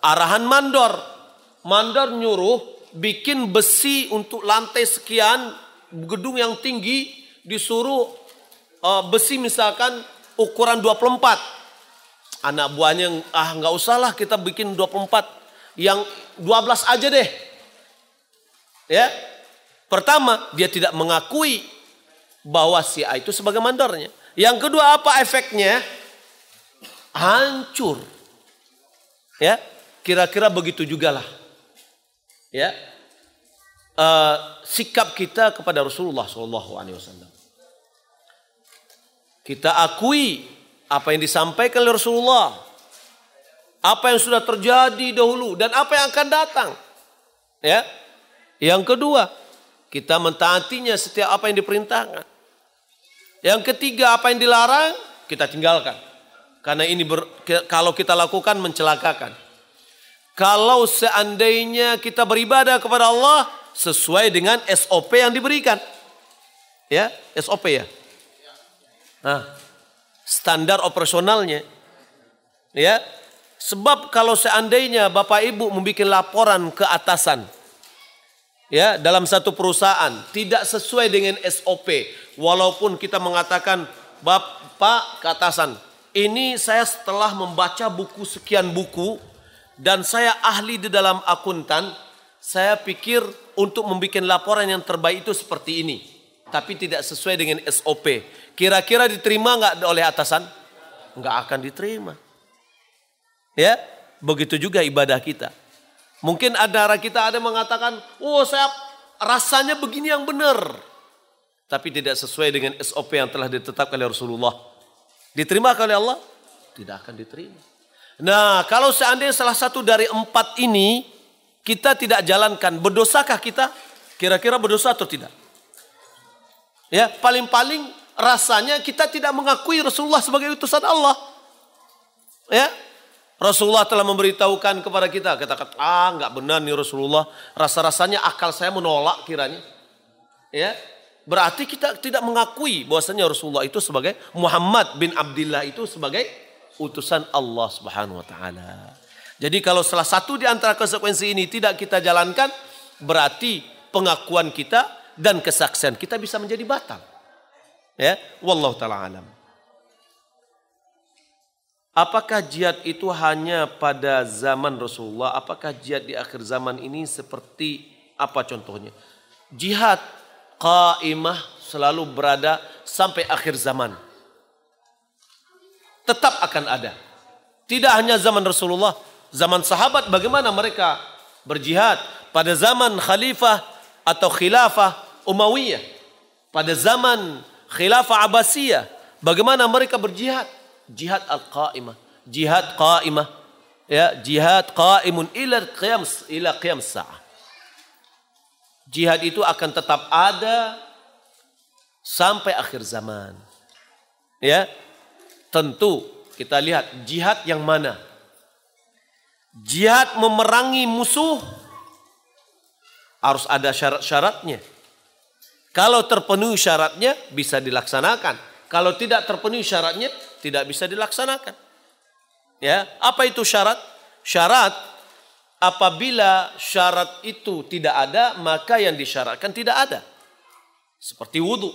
arahan mandor. Mandor nyuruh bikin besi untuk lantai sekian gedung yang tinggi disuruh uh, besi misalkan ukuran 24 Anak buahnya, ah nggak usahlah kita bikin 24. Yang 12 aja deh. Ya. Pertama, dia tidak mengakui bahwa si A itu sebagai mandornya. Yang kedua apa efeknya? Hancur. Ya, kira-kira begitu juga lah. Ya, uh, sikap kita kepada Rasulullah Shallallahu Alaihi Wasallam. Kita akui apa yang disampaikan oleh Rasulullah, apa yang sudah terjadi dahulu dan apa yang akan datang. Ya, yang kedua, kita mentaatinya setiap apa yang diperintahkan. Yang ketiga, apa yang dilarang, kita tinggalkan. Karena ini ber, kalau kita lakukan mencelakakan. Kalau seandainya kita beribadah kepada Allah sesuai dengan SOP yang diberikan. Ya, SOP ya. Nah, standar operasionalnya. Ya. Sebab kalau seandainya Bapak Ibu membuat laporan ke atasan ya dalam satu perusahaan tidak sesuai dengan SOP walaupun kita mengatakan Bapak ke ini saya setelah membaca buku sekian buku dan saya ahli di dalam akuntan saya pikir untuk membuat laporan yang terbaik itu seperti ini tapi tidak sesuai dengan SOP Kira-kira diterima nggak oleh atasan? Nggak akan diterima. Ya, begitu juga ibadah kita. Mungkin ada kita ada mengatakan, oh saya rasanya begini yang benar. Tapi tidak sesuai dengan SOP yang telah ditetapkan oleh Rasulullah. Diterima oleh Allah? Tidak akan diterima. Nah kalau seandainya salah satu dari empat ini kita tidak jalankan, berdosakah kita? Kira-kira berdosa atau tidak? Ya, paling-paling rasanya kita tidak mengakui Rasulullah sebagai utusan Allah. Ya, Rasulullah telah memberitahukan kepada kita, kita kata, ah nggak benar nih Rasulullah, rasa-rasanya akal saya menolak kiranya. Ya, berarti kita tidak mengakui bahwasanya Rasulullah itu sebagai Muhammad bin Abdullah itu sebagai utusan Allah Subhanahu wa taala. Jadi kalau salah satu di antara konsekuensi ini tidak kita jalankan, berarti pengakuan kita dan kesaksian kita bisa menjadi batal. Ya, wallahu taala alam. Apakah jihad itu hanya pada zaman Rasulullah? Apakah jihad di akhir zaman ini seperti apa contohnya? Jihad qaimah selalu berada sampai akhir zaman. Tetap akan ada. Tidak hanya zaman Rasulullah, zaman sahabat bagaimana mereka berjihad pada zaman khalifah atau khilafah Umayyah. Pada zaman khilafah Abbasiyah. Bagaimana mereka berjihad? Jihad al-qaimah. Jihad qaimah. Ya, jihad qaimun ila qiyam ila qiyam sa'ah. Jihad itu akan tetap ada sampai akhir zaman. Ya. Tentu kita lihat jihad yang mana? Jihad memerangi musuh harus ada syarat-syaratnya. Kalau terpenuhi syaratnya bisa dilaksanakan. Kalau tidak terpenuhi syaratnya tidak bisa dilaksanakan. Ya, apa itu syarat? Syarat apabila syarat itu tidak ada, maka yang disyaratkan tidak ada. Seperti wudhu.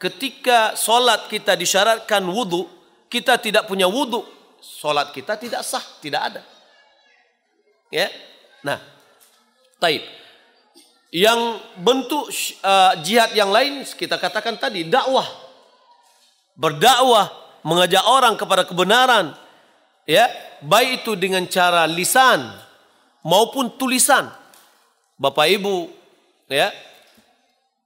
Ketika solat kita disyaratkan wudhu, kita tidak punya wudhu, solat kita tidak sah, tidak ada. Ya, nah, taib. Yang bentuk uh, jihad yang lain kita katakan tadi dakwah. Berdakwah, mengajak orang kepada kebenaran. Ya, baik itu dengan cara lisan maupun tulisan. Bapak Ibu ya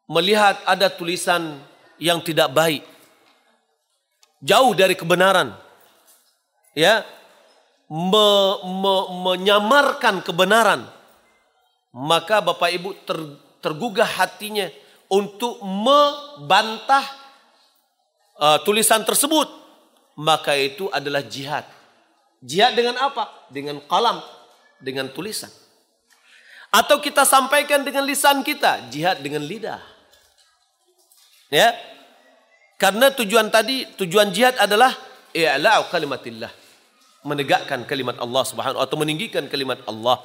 melihat ada tulisan yang tidak baik. Jauh dari kebenaran. Ya, me, me, menyamarkan kebenaran maka Bapak Ibu ter, tergugah hatinya untuk membantah uh, tulisan tersebut. Maka itu adalah jihad. Jihad dengan apa? Dengan kalam, dengan tulisan. Atau kita sampaikan dengan lisan kita, jihad dengan lidah. Ya. Karena tujuan tadi, tujuan jihad adalah i'la'u kalimatillah. Menegakkan kalimat Allah Subhanahu atau meninggikan kalimat Allah.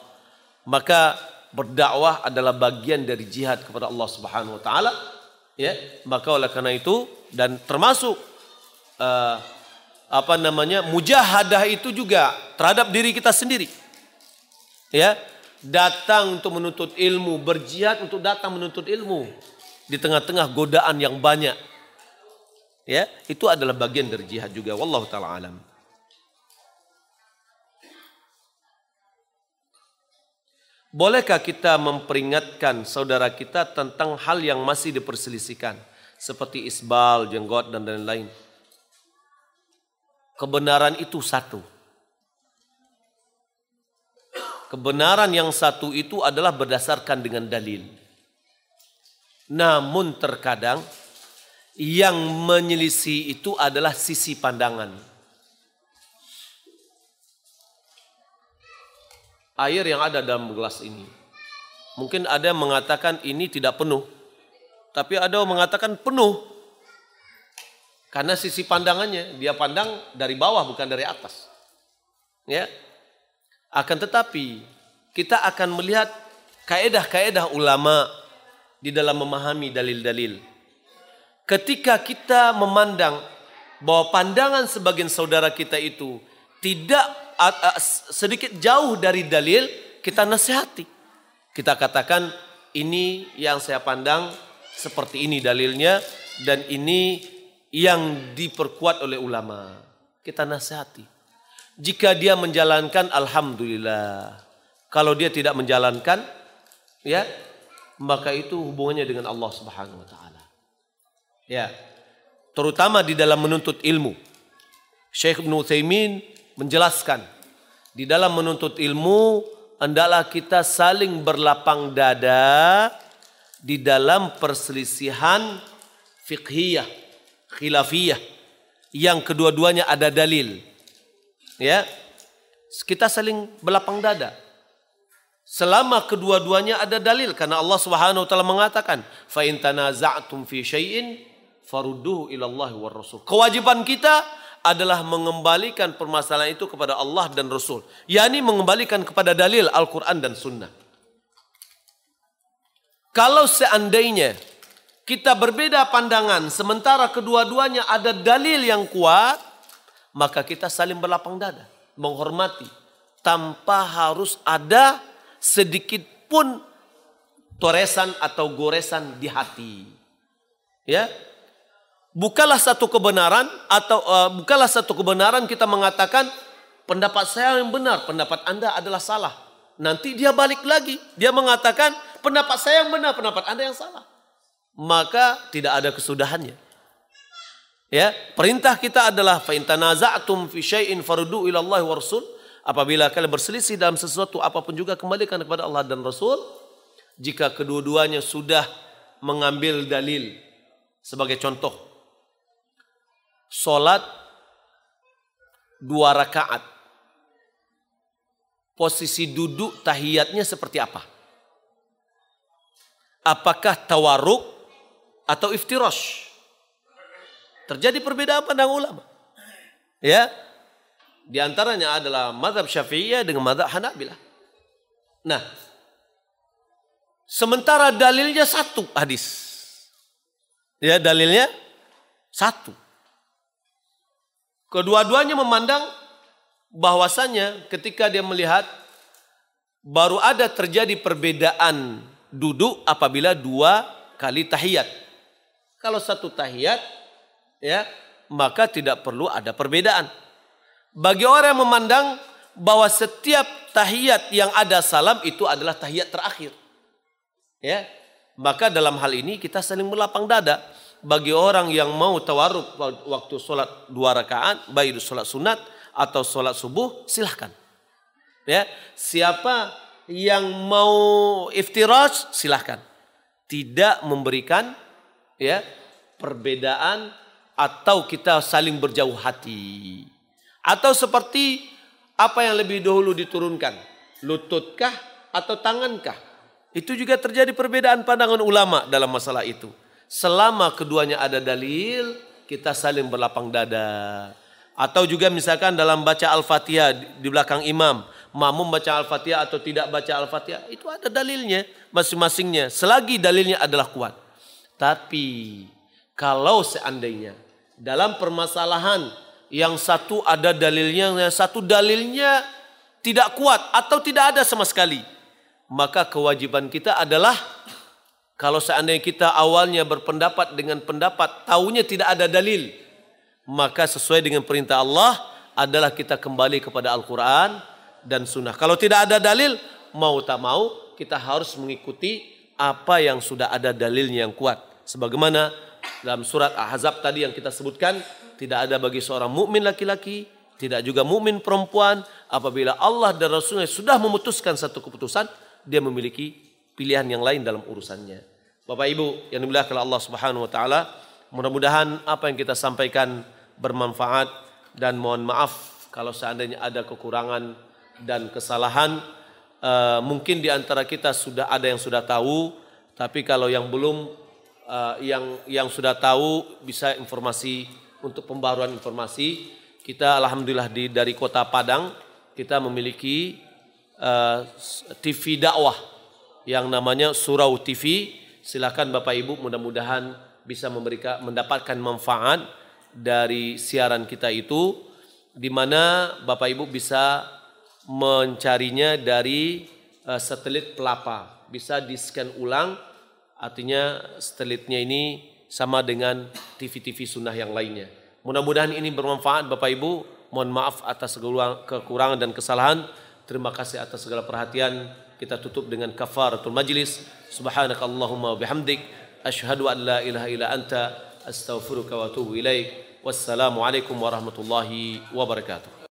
Maka berdakwah adalah bagian dari jihad kepada Allah Subhanahu wa taala ya maka oleh karena itu dan termasuk uh, apa namanya mujahadah itu juga terhadap diri kita sendiri. Ya, datang untuk menuntut ilmu, berjihad untuk datang menuntut ilmu di tengah-tengah godaan yang banyak. Ya, itu adalah bagian dari jihad juga. Wallahu taala alam. Bolehkah kita memperingatkan saudara kita tentang hal yang masih diperselisihkan seperti isbal, jenggot dan lain-lain? Kebenaran itu satu. Kebenaran yang satu itu adalah berdasarkan dengan dalil. Namun terkadang yang menyelisih itu adalah sisi pandangan. air yang ada dalam gelas ini. Mungkin ada yang mengatakan ini tidak penuh. Tapi ada yang mengatakan penuh. Karena sisi pandangannya, dia pandang dari bawah bukan dari atas. Ya. Akan tetapi kita akan melihat kaedah-kaedah ulama di dalam memahami dalil-dalil. Ketika kita memandang bahwa pandangan sebagian saudara kita itu tidak sedikit jauh dari dalil, kita nasihati. Kita katakan ini yang saya pandang seperti ini dalilnya dan ini yang diperkuat oleh ulama. Kita nasihati. Jika dia menjalankan alhamdulillah. Kalau dia tidak menjalankan ya maka itu hubungannya dengan Allah Subhanahu wa taala. Ya. Terutama di dalam menuntut ilmu. Syekh Ibn Utsaimin menjelaskan di dalam menuntut ilmu hendaklah kita saling berlapang dada di dalam perselisihan fiqhiyah, khilafiyah yang kedua-duanya ada dalil. Ya. Kita saling berlapang dada. Selama kedua-duanya ada dalil karena Allah Subhanahu wa taala mengatakan, "Fa in tanaza'tum fi syai'in farudduhu ila Allah war Rasul." Kewajiban kita adalah mengembalikan permasalahan itu kepada Allah dan Rasul. yakni mengembalikan kepada dalil Al-Quran dan Sunnah. Kalau seandainya kita berbeda pandangan sementara kedua-duanya ada dalil yang kuat, maka kita saling berlapang dada, menghormati tanpa harus ada sedikit pun toresan atau goresan di hati. Ya, bukalah satu kebenaran atau uh, bukalah satu kebenaran kita mengatakan pendapat saya yang benar, pendapat Anda adalah salah. Nanti dia balik lagi, dia mengatakan pendapat saya yang benar, pendapat Anda yang salah. Maka tidak ada kesudahannya. Ya, perintah kita adalah fa in tanaza'tum fi syai'in faruddu ila Allah wa Rasul. Apabila kalian berselisih dalam sesuatu apa pun juga kembalikan kepada Allah dan Rasul. Jika kedua-duanya sudah mengambil dalil sebagai contoh Solat dua rakaat. Posisi duduk tahiyatnya seperti apa? Apakah tawaruk atau iftirosh? Terjadi perbedaan pandang ulama. Ya, di antaranya adalah madhab syafi'iyah dengan madhab hanabilah. Nah, sementara dalilnya satu hadis. Ya, dalilnya satu. Kedua-duanya memandang bahwasanya ketika dia melihat baru ada terjadi perbedaan duduk apabila dua kali tahiyat. Kalau satu tahiyat ya, maka tidak perlu ada perbedaan. Bagi orang yang memandang bahwa setiap tahiyat yang ada salam itu adalah tahiyat terakhir. Ya. Maka dalam hal ini kita saling melapang dada bagi orang yang mau tawaruk waktu sholat dua rakaat, baik itu sholat sunat atau sholat subuh, silahkan. Ya, siapa yang mau iftiraj, silahkan. Tidak memberikan ya perbedaan atau kita saling berjauh hati. Atau seperti apa yang lebih dahulu diturunkan, lututkah atau tangankah? Itu juga terjadi perbedaan pandangan ulama dalam masalah itu. Selama keduanya ada dalil, kita saling berlapang dada. Atau juga misalkan dalam baca Al-Fatihah di belakang imam, makmum baca Al-Fatihah atau tidak baca Al-Fatihah, itu ada dalilnya masing-masingnya. Selagi dalilnya adalah kuat. Tapi kalau seandainya dalam permasalahan yang satu ada dalilnya, yang satu dalilnya tidak kuat atau tidak ada sama sekali, maka kewajiban kita adalah kalau seandainya kita awalnya berpendapat dengan pendapat tahunya tidak ada dalil, maka sesuai dengan perintah Allah adalah kita kembali kepada Al-Quran dan Sunnah. Kalau tidak ada dalil, mau tak mau kita harus mengikuti apa yang sudah ada dalilnya yang kuat. Sebagaimana dalam surat Ahzab tadi yang kita sebutkan, tidak ada bagi seorang mukmin laki-laki, tidak juga mukmin perempuan apabila Allah dan Rasulnya sudah memutuskan satu keputusan, dia memiliki pilihan yang lain dalam urusannya. Bapak Ibu yang dimuliakan Allah Subhanahu wa taala, mudah-mudahan apa yang kita sampaikan bermanfaat dan mohon maaf kalau seandainya ada kekurangan dan kesalahan uh, mungkin di antara kita sudah ada yang sudah tahu tapi kalau yang belum uh, yang yang sudah tahu bisa informasi untuk pembaruan informasi kita alhamdulillah di dari kota Padang kita memiliki uh, eh, TV dakwah yang namanya Surau TV silakan Bapak Ibu mudah-mudahan bisa memberikan mendapatkan manfaat dari siaran kita itu di mana Bapak Ibu bisa mencarinya dari uh, satelit pelapa. Bisa di-scan ulang, artinya satelitnya ini sama dengan TV-TV sunnah yang lainnya. Mudah-mudahan ini bermanfaat Bapak Ibu. Mohon maaf atas segala kekurangan dan kesalahan. Terima kasih atas segala perhatian. Kita tutup dengan kafaratul majlis. Subhanakallahumma bihamdik. Ashhadu an la ilaha illa anta. Astaghfiruka wa atubu ilaik. Wassalamualaikum warahmatullahi wabarakatuh.